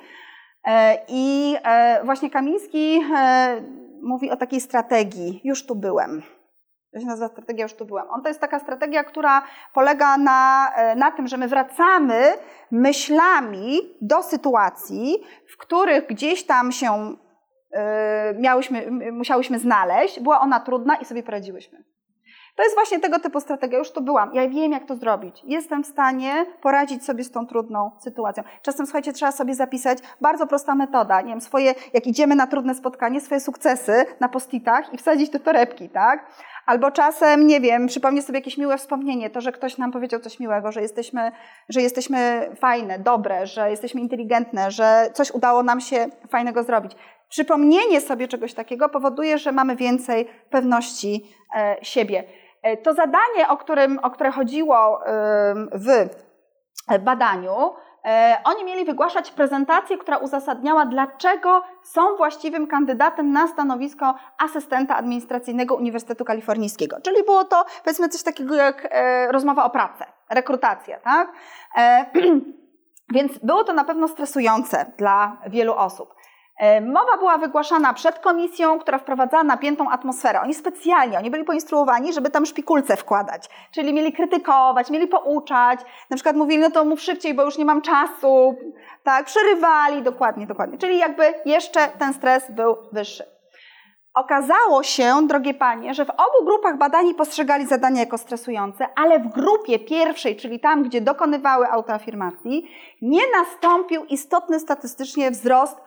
E, I e, właśnie Kamiński e, mówi o takiej strategii, już tu byłem. To się nazywa strategia, już tu byłem. On to jest taka strategia, która polega na, na tym, że my wracamy myślami do sytuacji, w których gdzieś tam się miałyśmy, musiałyśmy znaleźć. Była ona trudna i sobie poradziłyśmy. To jest właśnie tego typu strategia. Już tu byłam. Ja wiem, jak to zrobić. Jestem w stanie poradzić sobie z tą trudną sytuacją. Czasem, słuchajcie, trzeba sobie zapisać bardzo prosta metoda. Nie wiem, swoje, jak idziemy na trudne spotkanie, swoje sukcesy na postitach i wsadzić do torebki, tak? Albo czasem, nie wiem, przypomnieć sobie jakieś miłe wspomnienie, to, że ktoś nam powiedział coś miłego, że jesteśmy, że jesteśmy fajne, dobre, że jesteśmy inteligentne, że coś udało nam się fajnego zrobić. Przypomnienie sobie czegoś takiego powoduje, że mamy więcej pewności e, siebie. E, to zadanie, o, którym, o które chodziło w badaniu, E, oni mieli wygłaszać prezentację, która uzasadniała, dlaczego są właściwym kandydatem na stanowisko asystenta administracyjnego Uniwersytetu Kalifornijskiego. Czyli było to, powiedzmy, coś takiego jak rozmowa o pracę, rekrutacja, tak? Więc było to na pewno stresujące dla wielu osób. E, mowa była wygłaszana przed komisją, która wprowadzała napiętą atmosferę. Oni specjalnie, oni byli poinstruowani, żeby tam szpikulce wkładać. Czyli mieli krytykować, mieli pouczać. Na przykład mówili, no to mów szybciej, bo już nie mam czasu. Tak, przerywali, dokładnie, dokładnie. Czyli jakby jeszcze ten stres był wyższy. Okazało się, drogie panie, że w obu grupach badani postrzegali zadania jako stresujące, ale w grupie pierwszej, czyli tam, gdzie dokonywały autoafirmacji, nie nastąpił istotny statystycznie wzrost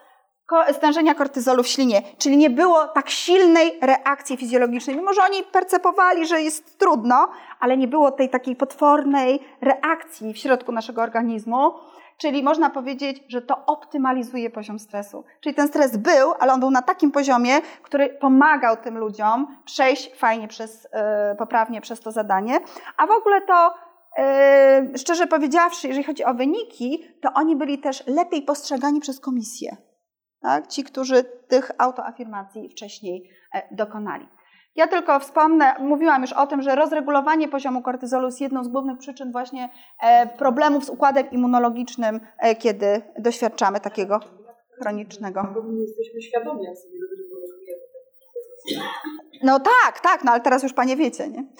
stężenia kortyzolu w ślinie, czyli nie było tak silnej reakcji fizjologicznej. Mimo, że oni percepowali, że jest trudno, ale nie było tej takiej potwornej reakcji w środku naszego organizmu. Czyli można powiedzieć, że to optymalizuje poziom stresu. Czyli ten stres był, ale on był na takim poziomie, który pomagał tym ludziom przejść fajnie przez, yy, poprawnie przez to zadanie. A w ogóle to Yy, szczerze powiedziawszy, jeżeli chodzi o wyniki, to oni byli też lepiej postrzegani przez komisję tak? ci, którzy tych autoafirmacji wcześniej e, dokonali. Ja tylko wspomnę, mówiłam już o tym, że rozregulowanie poziomu kortyzolu jest jedną z głównych przyczyn właśnie e, problemów z układem immunologicznym, e, kiedy doświadczamy takiego chronicznego. Nie jesteśmy świadomi, jak sobie. No tak, tak, no ale teraz już Panie wiecie, nie?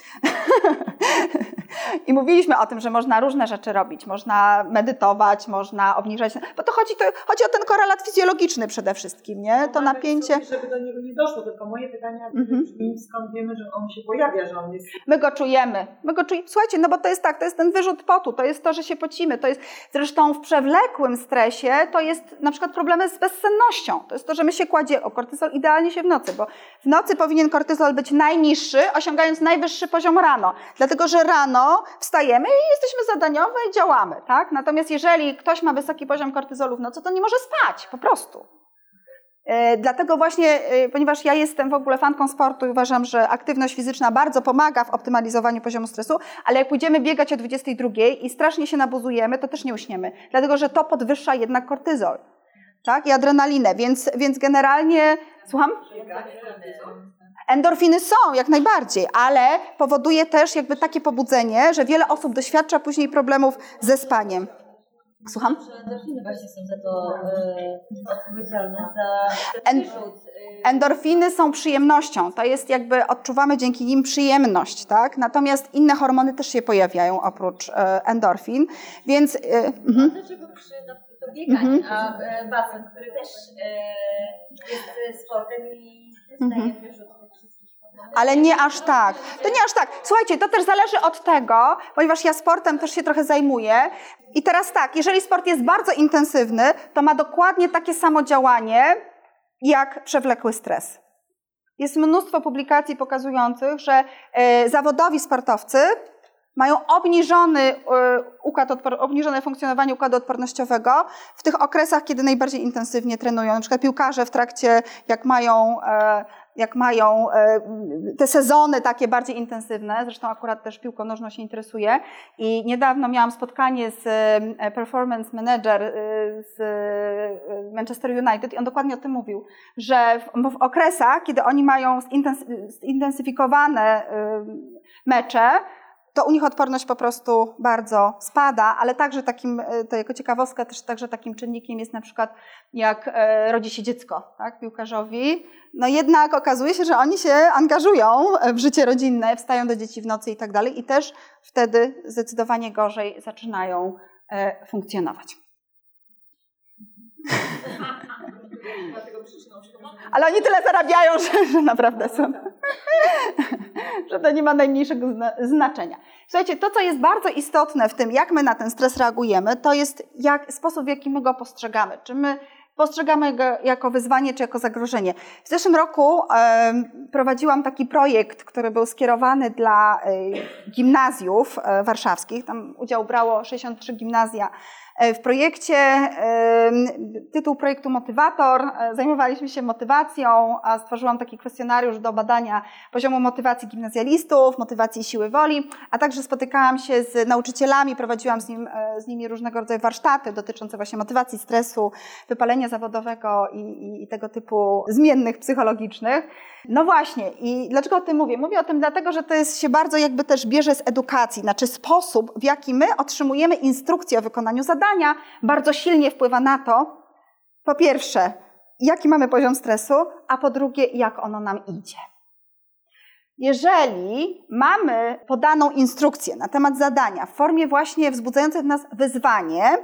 I mówiliśmy o tym, że można różne rzeczy robić. Można medytować, można obniżać. Bo to chodzi, to chodzi o ten korelat fizjologiczny przede wszystkim, nie? To napięcie. Sobie, żeby do niego nie doszło, tylko moje pytanie mhm. brzmi, skąd wiemy, że on się pojawia, że on jest. My go czujemy. My go czujemy. Słuchajcie, no bo to jest tak, to jest ten wyrzut potu, to jest to, że się pocimy. To jest zresztą w przewlekłym stresie to jest na przykład problemy z bezsennością. To jest to, że my się kładzie o kortyzol idealnie się w nocy, bo w nocy powinien kortyzol być najniższy, osiągając najwyższy poziom rano. Dlatego, że rano wstajemy i jesteśmy zadaniowe i działamy, tak? Natomiast jeżeli ktoś ma wysoki poziom kortyzolu w nocy, to nie może spać, po prostu. E, dlatego właśnie, e, ponieważ ja jestem w ogóle fanką sportu i uważam, że aktywność fizyczna bardzo pomaga w optymalizowaniu poziomu stresu, ale jak pójdziemy biegać o 22 i strasznie się nabuzujemy, to też nie uśniemy, dlatego że to podwyższa jednak kortyzol tak? i adrenalinę, więc, więc generalnie... Słucham? Endorfiny są, jak najbardziej, ale powoduje też jakby takie pobudzenie, że wiele osób doświadcza później problemów ze spaniem. Słucham? Endorfiny właśnie są za to e, odpowiedzialne, za ten wyrzut. E. Endorfiny są przyjemnością. To jest jakby, odczuwamy dzięki nim przyjemność, tak? Natomiast inne hormony też się pojawiają oprócz e, endorfin, więc... Mhm. Dlaczego przy to bieganie, mhm. a e, basen, który też e, jest sportem i daje mhm. wyrzut ale nie aż tak. To nie aż tak. Słuchajcie, to też zależy od tego, ponieważ ja sportem też się trochę zajmuję. I teraz tak, jeżeli sport jest bardzo intensywny, to ma dokładnie takie samo działanie jak przewlekły stres. Jest mnóstwo publikacji pokazujących, że zawodowi sportowcy mają obniżony y, układ obniżone funkcjonowanie układu odpornościowego w tych okresach, kiedy najbardziej intensywnie trenują. Na przykład piłkarze w trakcie, jak mają e, jak mają e, te sezony takie bardziej intensywne, zresztą akurat też piłką nożną się interesuje i niedawno miałam spotkanie z e, performance manager e, z Manchester United i on dokładnie o tym mówił, że w, w okresach, kiedy oni mają zintensyfikowane mecze, to u nich odporność po prostu bardzo spada, ale także takim, to jako ciekawostka, też także takim czynnikiem jest na przykład jak rodzi się dziecko, tak, piłkarzowi, no jednak okazuje się, że oni się angażują w życie rodzinne, wstają do dzieci w nocy i tak dalej i też wtedy zdecydowanie gorzej zaczynają e, funkcjonować. Ale oni tyle zarabiają, że, że naprawdę są. że to nie ma najmniejszego znaczenia. Słuchajcie, to, co jest bardzo istotne w tym, jak my na ten stres reagujemy, to jest jak, sposób, w jaki my go postrzegamy. Czy my postrzegamy go jako wyzwanie czy jako zagrożenie. W zeszłym roku e, prowadziłam taki projekt, który był skierowany dla e, gimnazjów e, warszawskich. Tam udział brało 63 gimnazja w projekcie, tytuł projektu Motywator, e, zajmowaliśmy się motywacją, a stworzyłam taki kwestionariusz do badania poziomu motywacji gimnazjalistów, motywacji siły woli, a także spotykałam się z nauczycielami, prowadziłam z, nim, e, z nimi różnego rodzaju warsztaty dotyczące właśnie motywacji, stresu, wypalenia zawodowego i, i, i tego typu zmiennych psychologicznych. No właśnie, i dlaczego o tym mówię? Mówię o tym dlatego, że to jest, się bardzo jakby też bierze z edukacji, znaczy sposób, w jaki my otrzymujemy instrukcję o wykonaniu zadania, bardzo silnie wpływa na to, po pierwsze, jaki mamy poziom stresu, a po drugie, jak ono nam idzie. Jeżeli mamy podaną instrukcję na temat zadania w formie właśnie wzbudzającej w nas wyzwanie,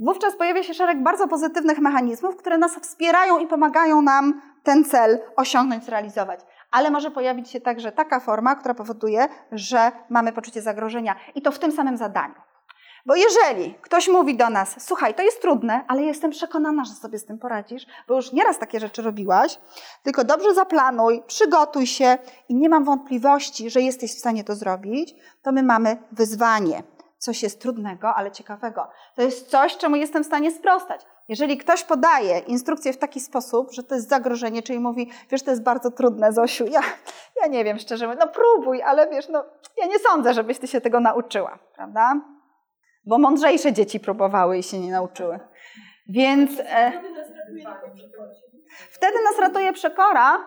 wówczas pojawia się szereg bardzo pozytywnych mechanizmów, które nas wspierają i pomagają nam ten cel osiągnąć, zrealizować. Ale może pojawić się także taka forma, która powoduje, że mamy poczucie zagrożenia i to w tym samym zadaniu. Bo jeżeli ktoś mówi do nas, słuchaj, to jest trudne, ale jestem przekonana, że sobie z tym poradzisz, bo już nieraz takie rzeczy robiłaś, tylko dobrze zaplanuj, przygotuj się i nie mam wątpliwości, że jesteś w stanie to zrobić, to my mamy wyzwanie. Coś jest trudnego, ale ciekawego. To jest coś, czemu jestem w stanie sprostać. Jeżeli ktoś podaje instrukcję w taki sposób, że to jest zagrożenie, czyli mówi, wiesz, to jest bardzo trudne, Zosiu, ja, ja nie wiem, szczerze mówiąc, no próbuj, ale wiesz, no ja nie sądzę, żebyś ty się tego nauczyła, prawda? Bo mądrzejsze dzieci próbowały i się nie nauczyły. Więc e, wtedy nas ratuje przekora,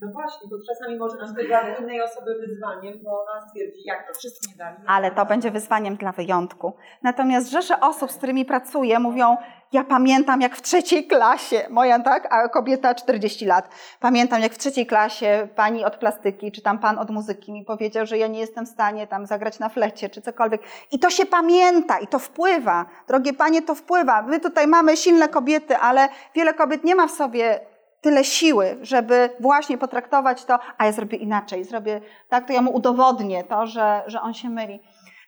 no właśnie, bo czasami może być dla innej osoby wyzwaniem, bo ona stwierdzi, jak to wszyscy nie dali. Ale to będzie wyzwaniem dla wyjątku. Natomiast rzesze osób, z którymi pracuję, mówią, ja pamiętam jak w trzeciej klasie, moja tak, a kobieta 40 lat, pamiętam jak w trzeciej klasie pani od plastyki, czy tam pan od muzyki mi powiedział, że ja nie jestem w stanie tam zagrać na flecie, czy cokolwiek. I to się pamięta, i to wpływa. Drogie panie, to wpływa. My tutaj mamy silne kobiety, ale wiele kobiet nie ma w sobie tyle siły, żeby właśnie potraktować to, a ja zrobię inaczej, zrobię tak, to ja mu udowodnię to, że, że on się myli.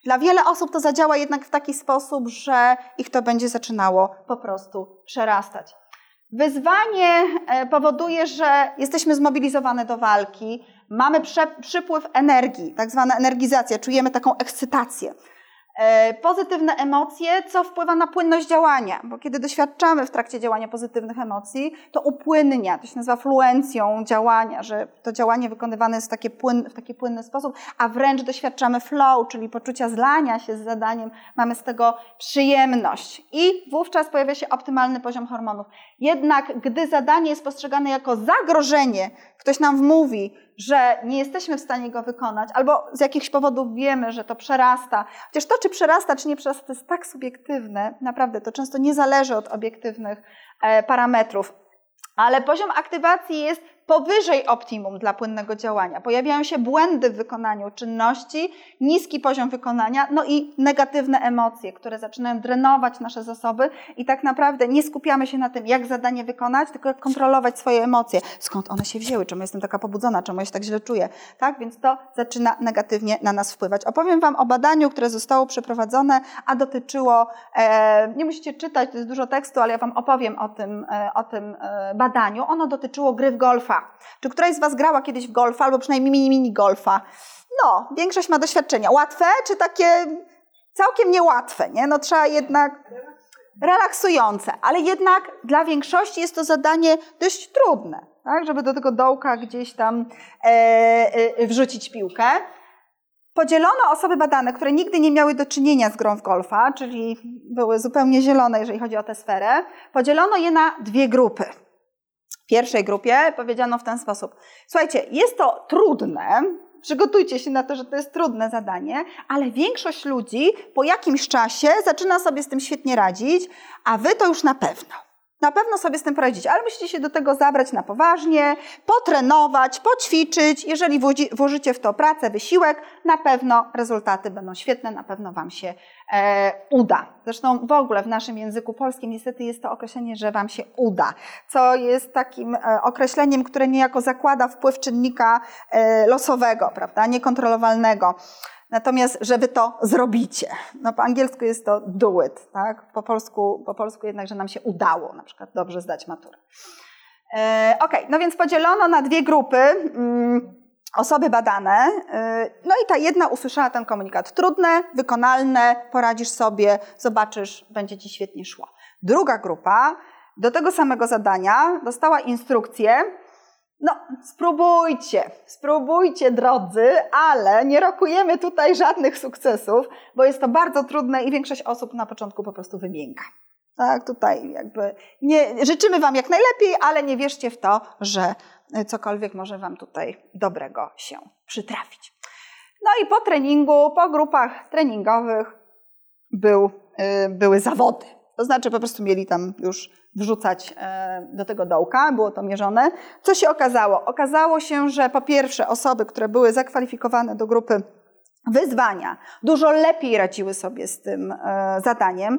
Dla wiele osób to zadziała jednak w taki sposób, że ich to będzie zaczynało po prostu przerastać. Wyzwanie e, powoduje, że jesteśmy zmobilizowane do walki, mamy przypływ energii, tak zwana energizacja, czujemy taką ekscytację. E, pozytywne emocje, co wpływa na płynność działania, bo kiedy doświadczamy w trakcie działania pozytywnych emocji, to upłynnia, to się nazywa fluencją działania, że to działanie wykonywane jest w taki, płyn, w taki płynny sposób, a wręcz doświadczamy flow, czyli poczucia zlania się z zadaniem, mamy z tego przyjemność. I wówczas pojawia się optymalny poziom hormonów. Jednak gdy zadanie jest postrzegane jako zagrożenie, ktoś nam wmówi, że nie jesteśmy w stanie go wykonać, albo z jakichś powodów wiemy, że to przerasta. Chociaż to, czy przerasta, czy nie przerasta, to jest tak subiektywne, naprawdę, to często nie zależy od obiektywnych e, parametrów. Ale poziom aktywacji jest powyżej optimum dla płynnego działania. Pojawiają się błędy w wykonaniu czynności, niski poziom wykonania, no i negatywne emocje, które zaczynają drenować nasze zasoby i tak naprawdę nie skupiamy się na tym, jak zadanie wykonać, tylko jak kontrolować swoje emocje. Skąd one się wzięły? Czemu jestem taka pobudzona? Czemu ja się tak źle czuję? Tak, więc to zaczyna negatywnie na nas wpływać. Opowiem Wam o badaniu, które zostało przeprowadzone, a dotyczyło, e, nie musicie czytać, to jest dużo tekstu, ale ja Wam opowiem o tym, e, o tym e, badaniu. Ono dotyczyło gry w golfa. Czy któraś z Was grała kiedyś w golfa, albo przynajmniej mini, mini golfa? No, większość ma doświadczenia. Łatwe, czy takie całkiem niełatwe, nie? No trzeba jednak relaksujące, ale jednak dla większości jest to zadanie dość trudne, tak? żeby do tego dołka gdzieś tam e, e, wrzucić piłkę. Podzielono osoby badane, które nigdy nie miały do czynienia z grą w golfa, czyli były zupełnie zielone, jeżeli chodzi o tę sferę, podzielono je na dwie grupy pierwszej grupie powiedziano w ten sposób: Słuchajcie, jest to trudne, przygotujcie się na to, że to jest trudne zadanie, ale większość ludzi po jakimś czasie zaczyna sobie z tym świetnie radzić, a wy to już na pewno. Na pewno sobie z tym poradzić, ale musicie się do tego zabrać na poważnie, potrenować, poćwiczyć. Jeżeli włożycie w to pracę, wysiłek, na pewno rezultaty będą świetne, na pewno Wam się uda. Zresztą w ogóle w naszym języku polskim niestety jest to określenie, że Wam się uda, co jest takim e, określeniem, które niejako zakłada wpływ czynnika e, losowego, prawda, niekontrolowalnego. Natomiast, że wy to zrobicie. No po angielsku jest to do it, tak? Po polsku, po polsku jednak, że nam się udało na przykład dobrze zdać maturę. E, ok, no więc podzielono na dwie grupy mm, osoby badane. E, no i ta jedna usłyszała ten komunikat. Trudne, wykonalne, poradzisz sobie, zobaczysz, będzie ci świetnie szło. Druga grupa do tego samego zadania dostała instrukcję, no, spróbujcie, spróbujcie, drodzy, ale nie rokujemy tutaj żadnych sukcesów, bo jest to bardzo trudne i większość osób na początku po prostu wymięka. Tak, tutaj jakby nie, życzymy Wam jak najlepiej, ale nie wierzcie w to, że cokolwiek może Wam tutaj dobrego się przytrafić. No i po treningu, po grupach treningowych był, y, były zawody. To znaczy po prostu mieli tam już wrzucać e, do tego dołka, było to mierzone. Co się okazało? Okazało się, że po pierwsze osoby, które były zakwalifikowane do grupy wyzwania, dużo lepiej radziły sobie z tym zadaniem,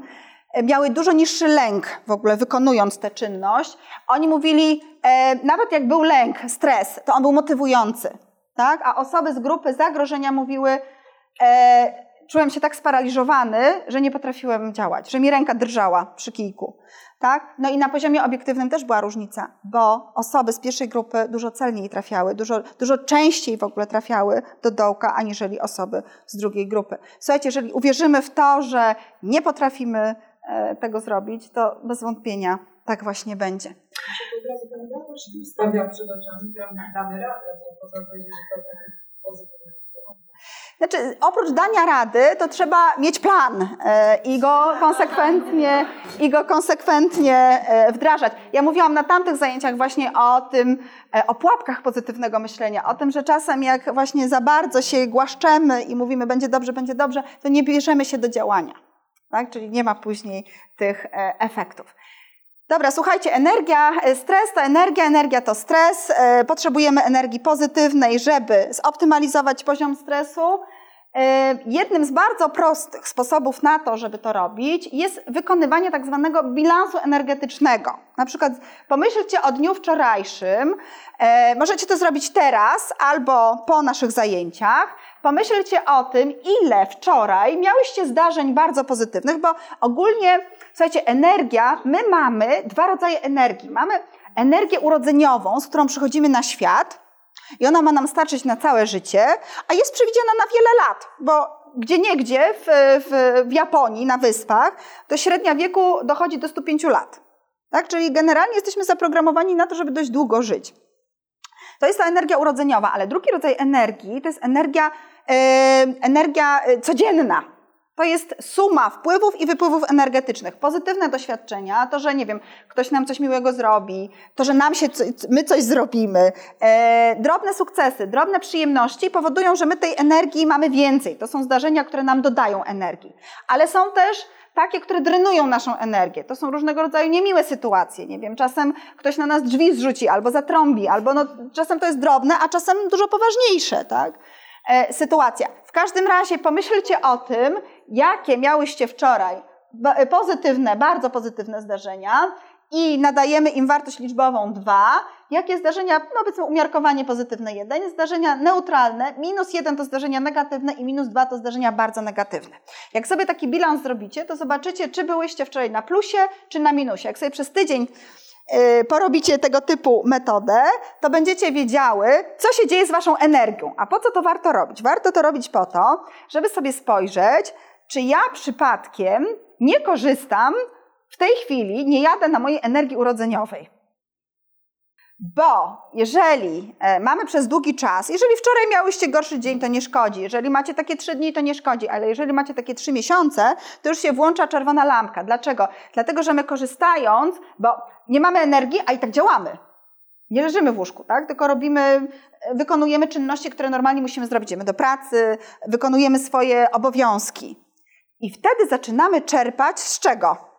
miały dużo niższy lęk w ogóle wykonując tę czynność. Oni mówili, e, nawet jak był lęk, stres, to on był motywujący, tak? A osoby z grupy zagrożenia mówiły, czułem się tak sparaliżowany, że nie potrafiłem działać, że mi ręka drżała przy kijku. Tak? No i na poziomie obiektywnym też była różnica, bo osoby z pierwszej grupy dużo celniej trafiały, dużo, dużo częściej w ogóle trafiały do dołka, aniżeli osoby z drugiej grupy. Słuchajcie, jeżeli uwierzymy w to, że nie potrafimy e, tego zrobić, to bez wątpienia tak właśnie będzie. Od razu ten stawia przed oczami, damy radę, co można powiedzieć, że to takie pozytywne znaczy, oprócz dania rady, to trzeba mieć plan e, i go konsekwentnie, i go konsekwentnie e, wdrażać. Ja mówiłam na tamtych zajęciach właśnie o tym, e, o pułapkach pozytywnego myślenia, o tym, że czasem jak właśnie za bardzo się głaszczemy i mówimy będzie dobrze, będzie dobrze, to nie bierzemy się do działania. Tak? Czyli nie ma później tych efektów. Dobra, słuchajcie, energia, e, stres to energia, energia to stres. E, potrzebujemy energii pozytywnej, żeby zoptymalizować poziom stresu. E, jednym z bardzo prostych sposobów na to, żeby to robić, jest wykonywanie tak zwanego bilansu energetycznego. Na przykład pomyślcie o dniu wczorajszym, możecie to zrobić teraz albo po naszych zajęciach. Pomyślcie o tym, ile wczoraj miałyście zdarzeń bardzo pozytywnych, bo ogólnie Słuchajcie, energia, my mamy dwa rodzaje energii. Mamy energię urodzeniową, z którą przychodzimy na świat i ona ma nam starczyć na całe życie, a jest przewidziana na wiele lat, bo gdzie niegdzie w, w, w Japonii, na wyspach, to średnia wieku dochodzi do 105 lat. Tak? Czyli generalnie jesteśmy zaprogramowani na to, żeby dość długo żyć. To jest ta energia urodzeniowa, ale drugi rodzaj energii to jest energia, energia e, codzienna. To jest suma wpływów i wypływów energetycznych. Pozytywne doświadczenia, to, że nie wiem, ktoś nam coś miłego zrobi, to, że nam się, my coś zrobimy. E, drobne sukcesy, drobne przyjemności powodują, że my tej energii mamy więcej. To są zdarzenia, które nam dodają energii. Ale są też takie, które drenują naszą energię. To są różnego rodzaju niemiłe sytuacje. Nie wiem, czasem ktoś na nas drzwi zrzuci albo zatrąbi, albo no, czasem to jest drobne, a czasem dużo poważniejsze, tak? E, sytuacja. W każdym razie pomyślcie o tym, jakie miałyście wczoraj e, pozytywne, bardzo pozytywne zdarzenia i nadajemy im wartość liczbową 2, jakie zdarzenia, no powiedzmy umiarkowanie pozytywne 1, zdarzenia neutralne, minus 1 to zdarzenia negatywne i minus 2 to zdarzenia bardzo negatywne. Jak sobie taki bilans zrobicie, to zobaczycie, czy byłyście wczoraj na plusie, czy na minusie. Jak sobie przez tydzień porobicie tego typu metodę, to będziecie wiedziały, co się dzieje z waszą energią. A po co to warto robić? Warto to robić po to, żeby sobie spojrzeć, czy ja przypadkiem nie korzystam w tej chwili, nie jadę na mojej energii urodzeniowej. Bo jeżeli e, mamy przez długi czas, jeżeli wczoraj miałyście gorszy dzień, to nie szkodzi. Jeżeli macie takie trzy dni, to nie szkodzi, ale jeżeli macie takie trzy miesiące, to już się włącza czerwona lampka. Dlaczego? Dlatego, że my korzystając, bo nie mamy energii, a i tak działamy. Nie leżymy w łóżku, tak? Tylko robimy, wykonujemy czynności, które normalnie musimy zrobić. Idziemy do pracy, wykonujemy swoje obowiązki. I wtedy zaczynamy czerpać z czego?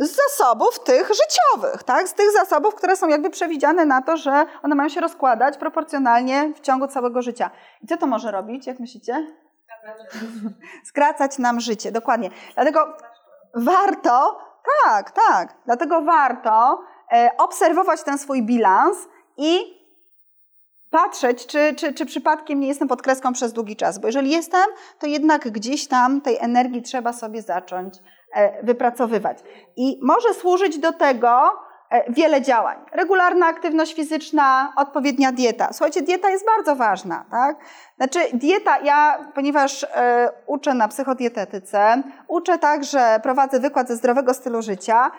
Z zasobów tych życiowych, tak? z tych zasobów, które są jakby przewidziane na to, że one mają się rozkładać proporcjonalnie w ciągu całego życia. I co to może robić, jak myślicie? Skracać nam życie, dokładnie. Dlatego warto, tak, tak, dlatego warto e, obserwować ten swój bilans i patrzeć, czy, czy, czy przypadkiem nie jestem pod kreską przez długi czas, bo jeżeli jestem, to jednak gdzieś tam tej energii trzeba sobie zacząć wypracowywać. I może służyć do tego e, wiele działań. Regularna aktywność fizyczna, odpowiednia dieta. Słuchajcie, dieta jest bardzo ważna, tak? Znaczy dieta, ja, ponieważ e, uczę na psychodietetyce, uczę także, prowadzę wykład ze zdrowego stylu życia,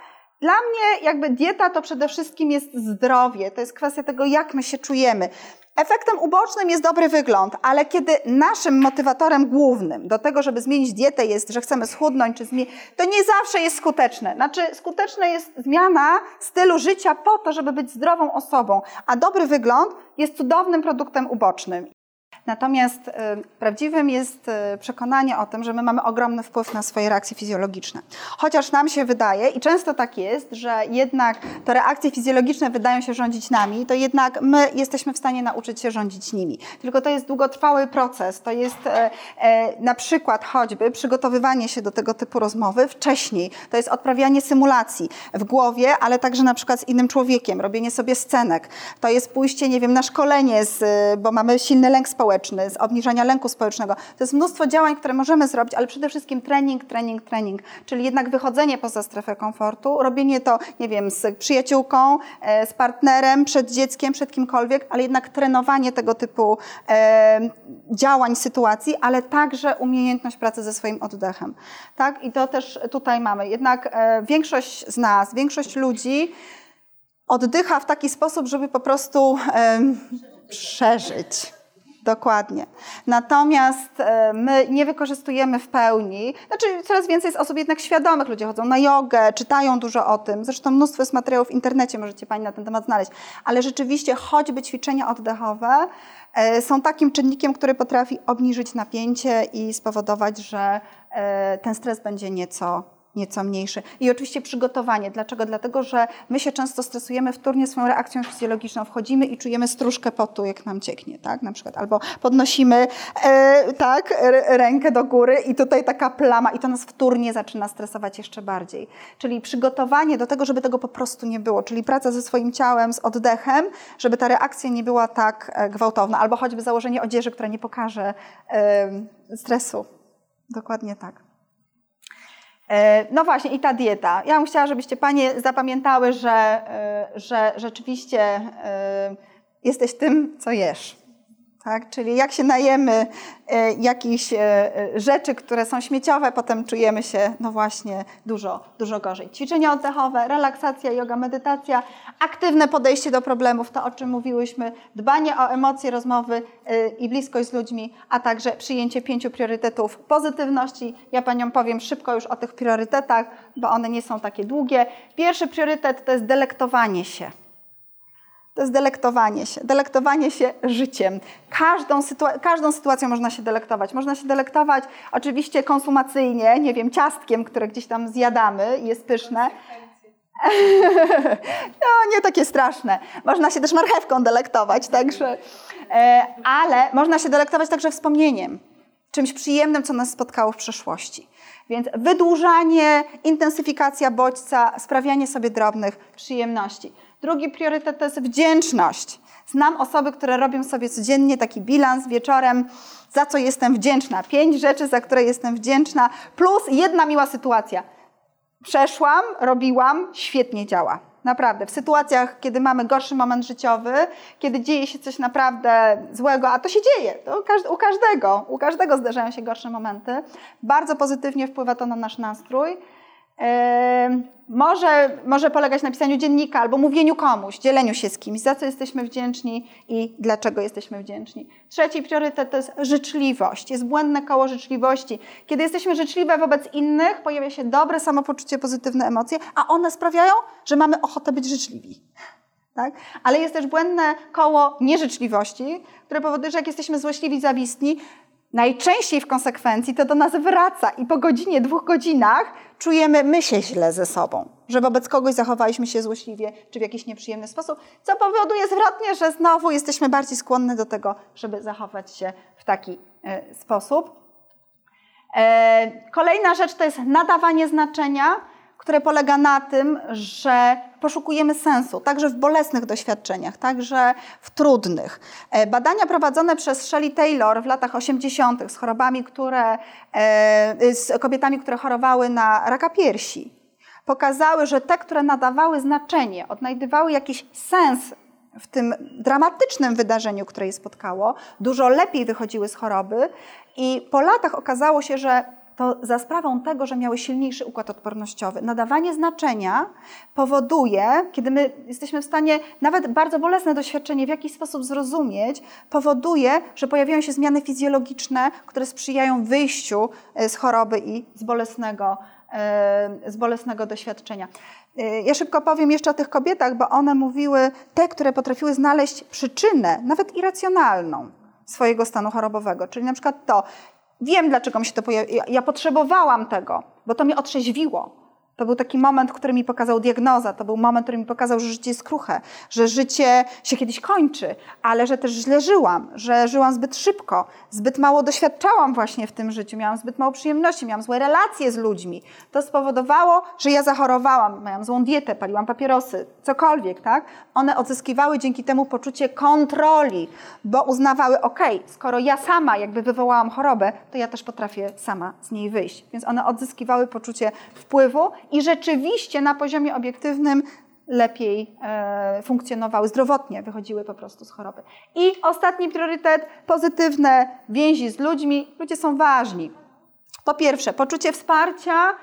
dla mnie jakby dieta to przede wszystkim jest zdrowie, to jest kwestia tego, jak my się czujemy. Efektem ubocznym jest dobry wygląd, ale kiedy naszym motywatorem głównym do tego, żeby zmienić dietę jest, że chcemy schudnąć, czy zmienić, to nie zawsze jest skuteczne. Znaczy, skuteczna jest zmiana stylu życia po to, żeby być zdrową osobą, a dobry wygląd jest cudownym produktem ubocznym. Natomiast y, prawdziwym jest y, przekonanie o tym, że my mamy ogromny wpływ na swoje reakcje fizjologiczne. Chociaż nam się wydaje, i często tak jest, że jednak te reakcje fizjologiczne wydają się rządzić nami, to jednak my jesteśmy w stanie nauczyć się rządzić nimi. Tylko to jest długotrwały proces. To jest e, e, na przykład choćby przygotowywanie się do tego typu rozmowy wcześniej. To jest odprawianie symulacji w głowie, ale także na przykład z innym człowiekiem, robienie sobie scenek. To jest pójście, nie wiem, na szkolenie, z, bo mamy silny lęk społeczny społeczny, z obniżania lęku społecznego. To jest mnóstwo działań, które możemy zrobić, ale przede wszystkim trening, trening, trening, czyli jednak wychodzenie poza strefę komfortu, robienie to, nie wiem, z przyjaciółką, e, z partnerem, przed dzieckiem, przed kimkolwiek, ale jednak trenowanie tego typu e, działań, sytuacji, ale także umiejętność pracy ze swoim oddechem. Tak? I to też tutaj mamy. Jednak e, większość z nas, większość ludzi oddycha w taki sposób, żeby po prostu przeżyć. Dokładnie. Natomiast e, my nie wykorzystujemy w pełni, znaczy coraz więcej jest osób jednak świadomych, ludzie chodzą na jogę, czytają dużo o tym, zresztą mnóstwo jest materiałów w internecie, możecie Pani na ten temat znaleźć, ale rzeczywiście choćby ćwiczenia oddechowe e, są takim czynnikiem, który potrafi obniżyć napięcie i spowodować, że e, ten stres będzie nieco nieco mniejszy. I oczywiście przygotowanie. Dlaczego? Dlatego, że my się często stresujemy wtórnie swoją reakcją fizjologiczną. Wchodzimy i czujemy stróżkę potu, jak nam cieknie, tak? Na przykład. Albo podnosimy e, tak, rękę do góry i tutaj taka plama i to nas wtórnie zaczyna stresować jeszcze bardziej. Czyli przygotowanie do tego, żeby tego po prostu nie było. Czyli praca ze swoim ciałem, z oddechem, żeby ta reakcja nie była tak e, gwałtowna. Albo choćby założenie odzieży, która nie pokaże e, stresu. Dokładnie tak. E, no właśnie, i ta dieta. Ja bym chciała, żebyście Panie zapamiętały, że, e, że rzeczywiście e, jesteś tym, co jesz. Tak? Czyli jak się najemy e, jakichś e, rzeczy, które są śmieciowe, potem czujemy się, no właśnie, dużo, dużo gorzej. Ćwiczenia oddechowe, relaksacja, yoga, medytacja, aktywne podejście do problemów, to o czym mówiłyśmy, dbanie o emocje, rozmowy e, i bliskość z ludźmi, a także przyjęcie pięciu priorytetów pozytywności. Ja Paniom powiem szybko już o tych priorytetach, bo one nie są takie długie. Pierwszy priorytet to jest delektowanie się to jest delektowanie się. Delektowanie się życiem. Każdą, każdą sytuacją można się delektować. Można się delektować oczywiście konsumacyjnie, nie wiem, ciastkiem, które gdzieś tam zjadamy i jest pyszne. no, nie takie straszne. Można się też marchewką delektować, także. E, ale można się delektować także wspomnieniem. Czymś przyjemnym, co nas spotkało w przeszłości. Więc wydłużanie, intensyfikacja bodźca, sprawianie sobie drobnych przyjemności. Drugi priorytet to jest wdzięczność. Znam osoby, które robią sobie codziennie taki bilans wieczorem, za co jestem wdzięczna. Pięć rzeczy, za które jestem wdzięczna, plus jedna miła sytuacja. Przeszłam, robiłam, świetnie działa. Naprawdę. W sytuacjach, kiedy mamy gorszy moment życiowy, kiedy dzieje się coś naprawdę złego, a to się dzieje, to u każdego, u każdego zdarzają się gorsze momenty, bardzo pozytywnie wpływa to na nasz nastrój może, może polegać na pisaniu dziennika albo mówieniu komuś, dzieleniu się z kimś, za co jesteśmy wdzięczni i dlaczego jesteśmy wdzięczni. Trzeci priorytet to jest życzliwość. Jest błędne koło życzliwości. Kiedy jesteśmy życzliwe wobec innych, pojawia się dobre samopoczucie, pozytywne emocje, a one sprawiają, że mamy ochotę być życzliwi. Tak? Ale jest też błędne koło nieżyczliwości, które powoduje, że jak jesteśmy złośliwi, zawistni, najczęściej w konsekwencji to do nas wraca i po godzinie, dwóch godzinach czujemy my się źle ze sobą, że wobec kogoś zachowaliśmy się złośliwie czy w jakiś nieprzyjemny sposób, co powoduje zwrotnie, że znowu jesteśmy bardziej skłonne do tego, żeby zachować się w taki e, sposób. E, kolejna rzecz to jest nadawanie znaczenia, które polega na tym, że poszukujemy sensu, także w bolesnych doświadczeniach, także w trudnych. E, badania prowadzone przez Shelley Taylor w latach 80. z chorobami, które, e, z kobietami, które chorowały na raka piersi, pokazały, że te, które nadawały znaczenie, odnajdywały jakiś sens w tym dramatycznym wydarzeniu, które je spotkało, dużo lepiej wychodziły z choroby i po latach okazało się, że to za sprawą tego, że miały silniejszy układ odpornościowy. Nadawanie znaczenia powoduje, kiedy my jesteśmy w stanie nawet bardzo bolesne doświadczenie w jakiś sposób zrozumieć, powoduje, że pojawiają się zmiany fizjologiczne, które sprzyjają wyjściu e, z choroby i z bolesnego, e, z bolesnego doświadczenia. E, ja szybko powiem jeszcze o tych kobietach, bo one mówiły, te, które potrafiły znaleźć przyczynę, nawet irracjonalną, swojego stanu chorobowego. Czyli na przykład to, Wiem, dlaczego mi się to pojawiło. Ja potrzebowałam tego, bo to mnie otrzeźwiło. To był taki moment, który mi pokazał diagnoza, to był moment, który mi pokazał, że życie jest kruche, że życie się kiedyś kończy, ale że też źle żyłam, że żyłam zbyt szybko, zbyt mało doświadczałam właśnie w tym życiu, miałam zbyt mało przyjemności, miałam złe relacje z ludźmi. To spowodowało, że ja zachorowałam, miałam złą dietę, paliłam papierosy, cokolwiek, tak? One odzyskiwały dzięki temu poczucie kontroli, bo uznawały, ok, skoro ja sama jakby wywołałam chorobę, to ja też potrafię sama z niej wyjść. Więc one odzyskiwały poczucie wpływu i rzeczywiście na poziomie obiektywnym lepiej e, funkcjonowały, zdrowotnie wychodziły po prostu z choroby. I ostatni priorytet, pozytywne więzi z ludźmi. Ludzie są ważni. Po pierwsze, poczucie wsparcia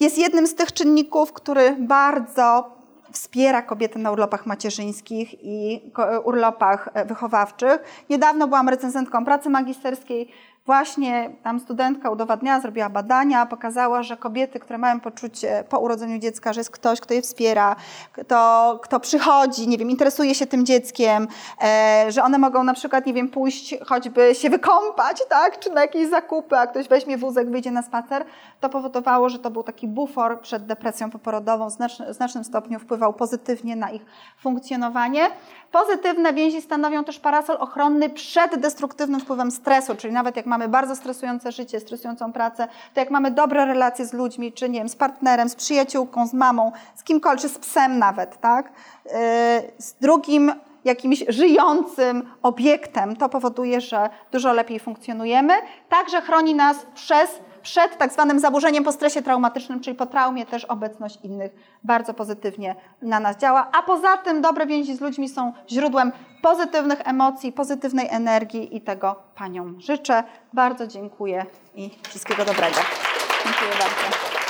jest jednym z tych czynników, który bardzo wspiera kobiety na urlopach macierzyńskich i urlopach e, wychowawczych. Niedawno byłam recenzentką pracy magisterskiej Właśnie tam studentka udowadniała, zrobiła badania, pokazała, że kobiety, które mają poczucie po urodzeniu dziecka, że jest ktoś, kto je wspiera, kto, kto przychodzi, nie wiem, interesuje się tym dzieckiem, e, że one mogą na przykład, nie wiem, pójść choćby się wykąpać, tak, czy na jakieś zakupy, a ktoś weźmie wózek, wyjdzie na spacer, to powodowało, że to był taki bufor przed depresją poporodową, w znacznym, znacznym stopniu wpływał pozytywnie na ich funkcjonowanie. Pozytywne więzi stanowią też parasol ochronny przed destruktywnym wpływem stresu, czyli nawet jak mamy bardzo stresujące życie, stresującą pracę, to jak mamy dobre relacje z ludźmi, czy nie wiem, z partnerem, z przyjaciółką, z mamą, z kimkolwiek, czy z psem nawet, tak? Yy, z drugim jakimś żyjącym obiektem, to powoduje, że dużo lepiej funkcjonujemy. Także chroni nas przez przed tak zwanym zaburzeniem po stresie traumatycznym, czyli po traumie też obecność innych bardzo pozytywnie na nas działa. A poza tym dobre więzi z ludźmi są źródłem pozytywnych emocji, pozytywnej energii i tego Paniom życzę. Bardzo dziękuję i wszystkiego dobrego. Dziękuję bardzo.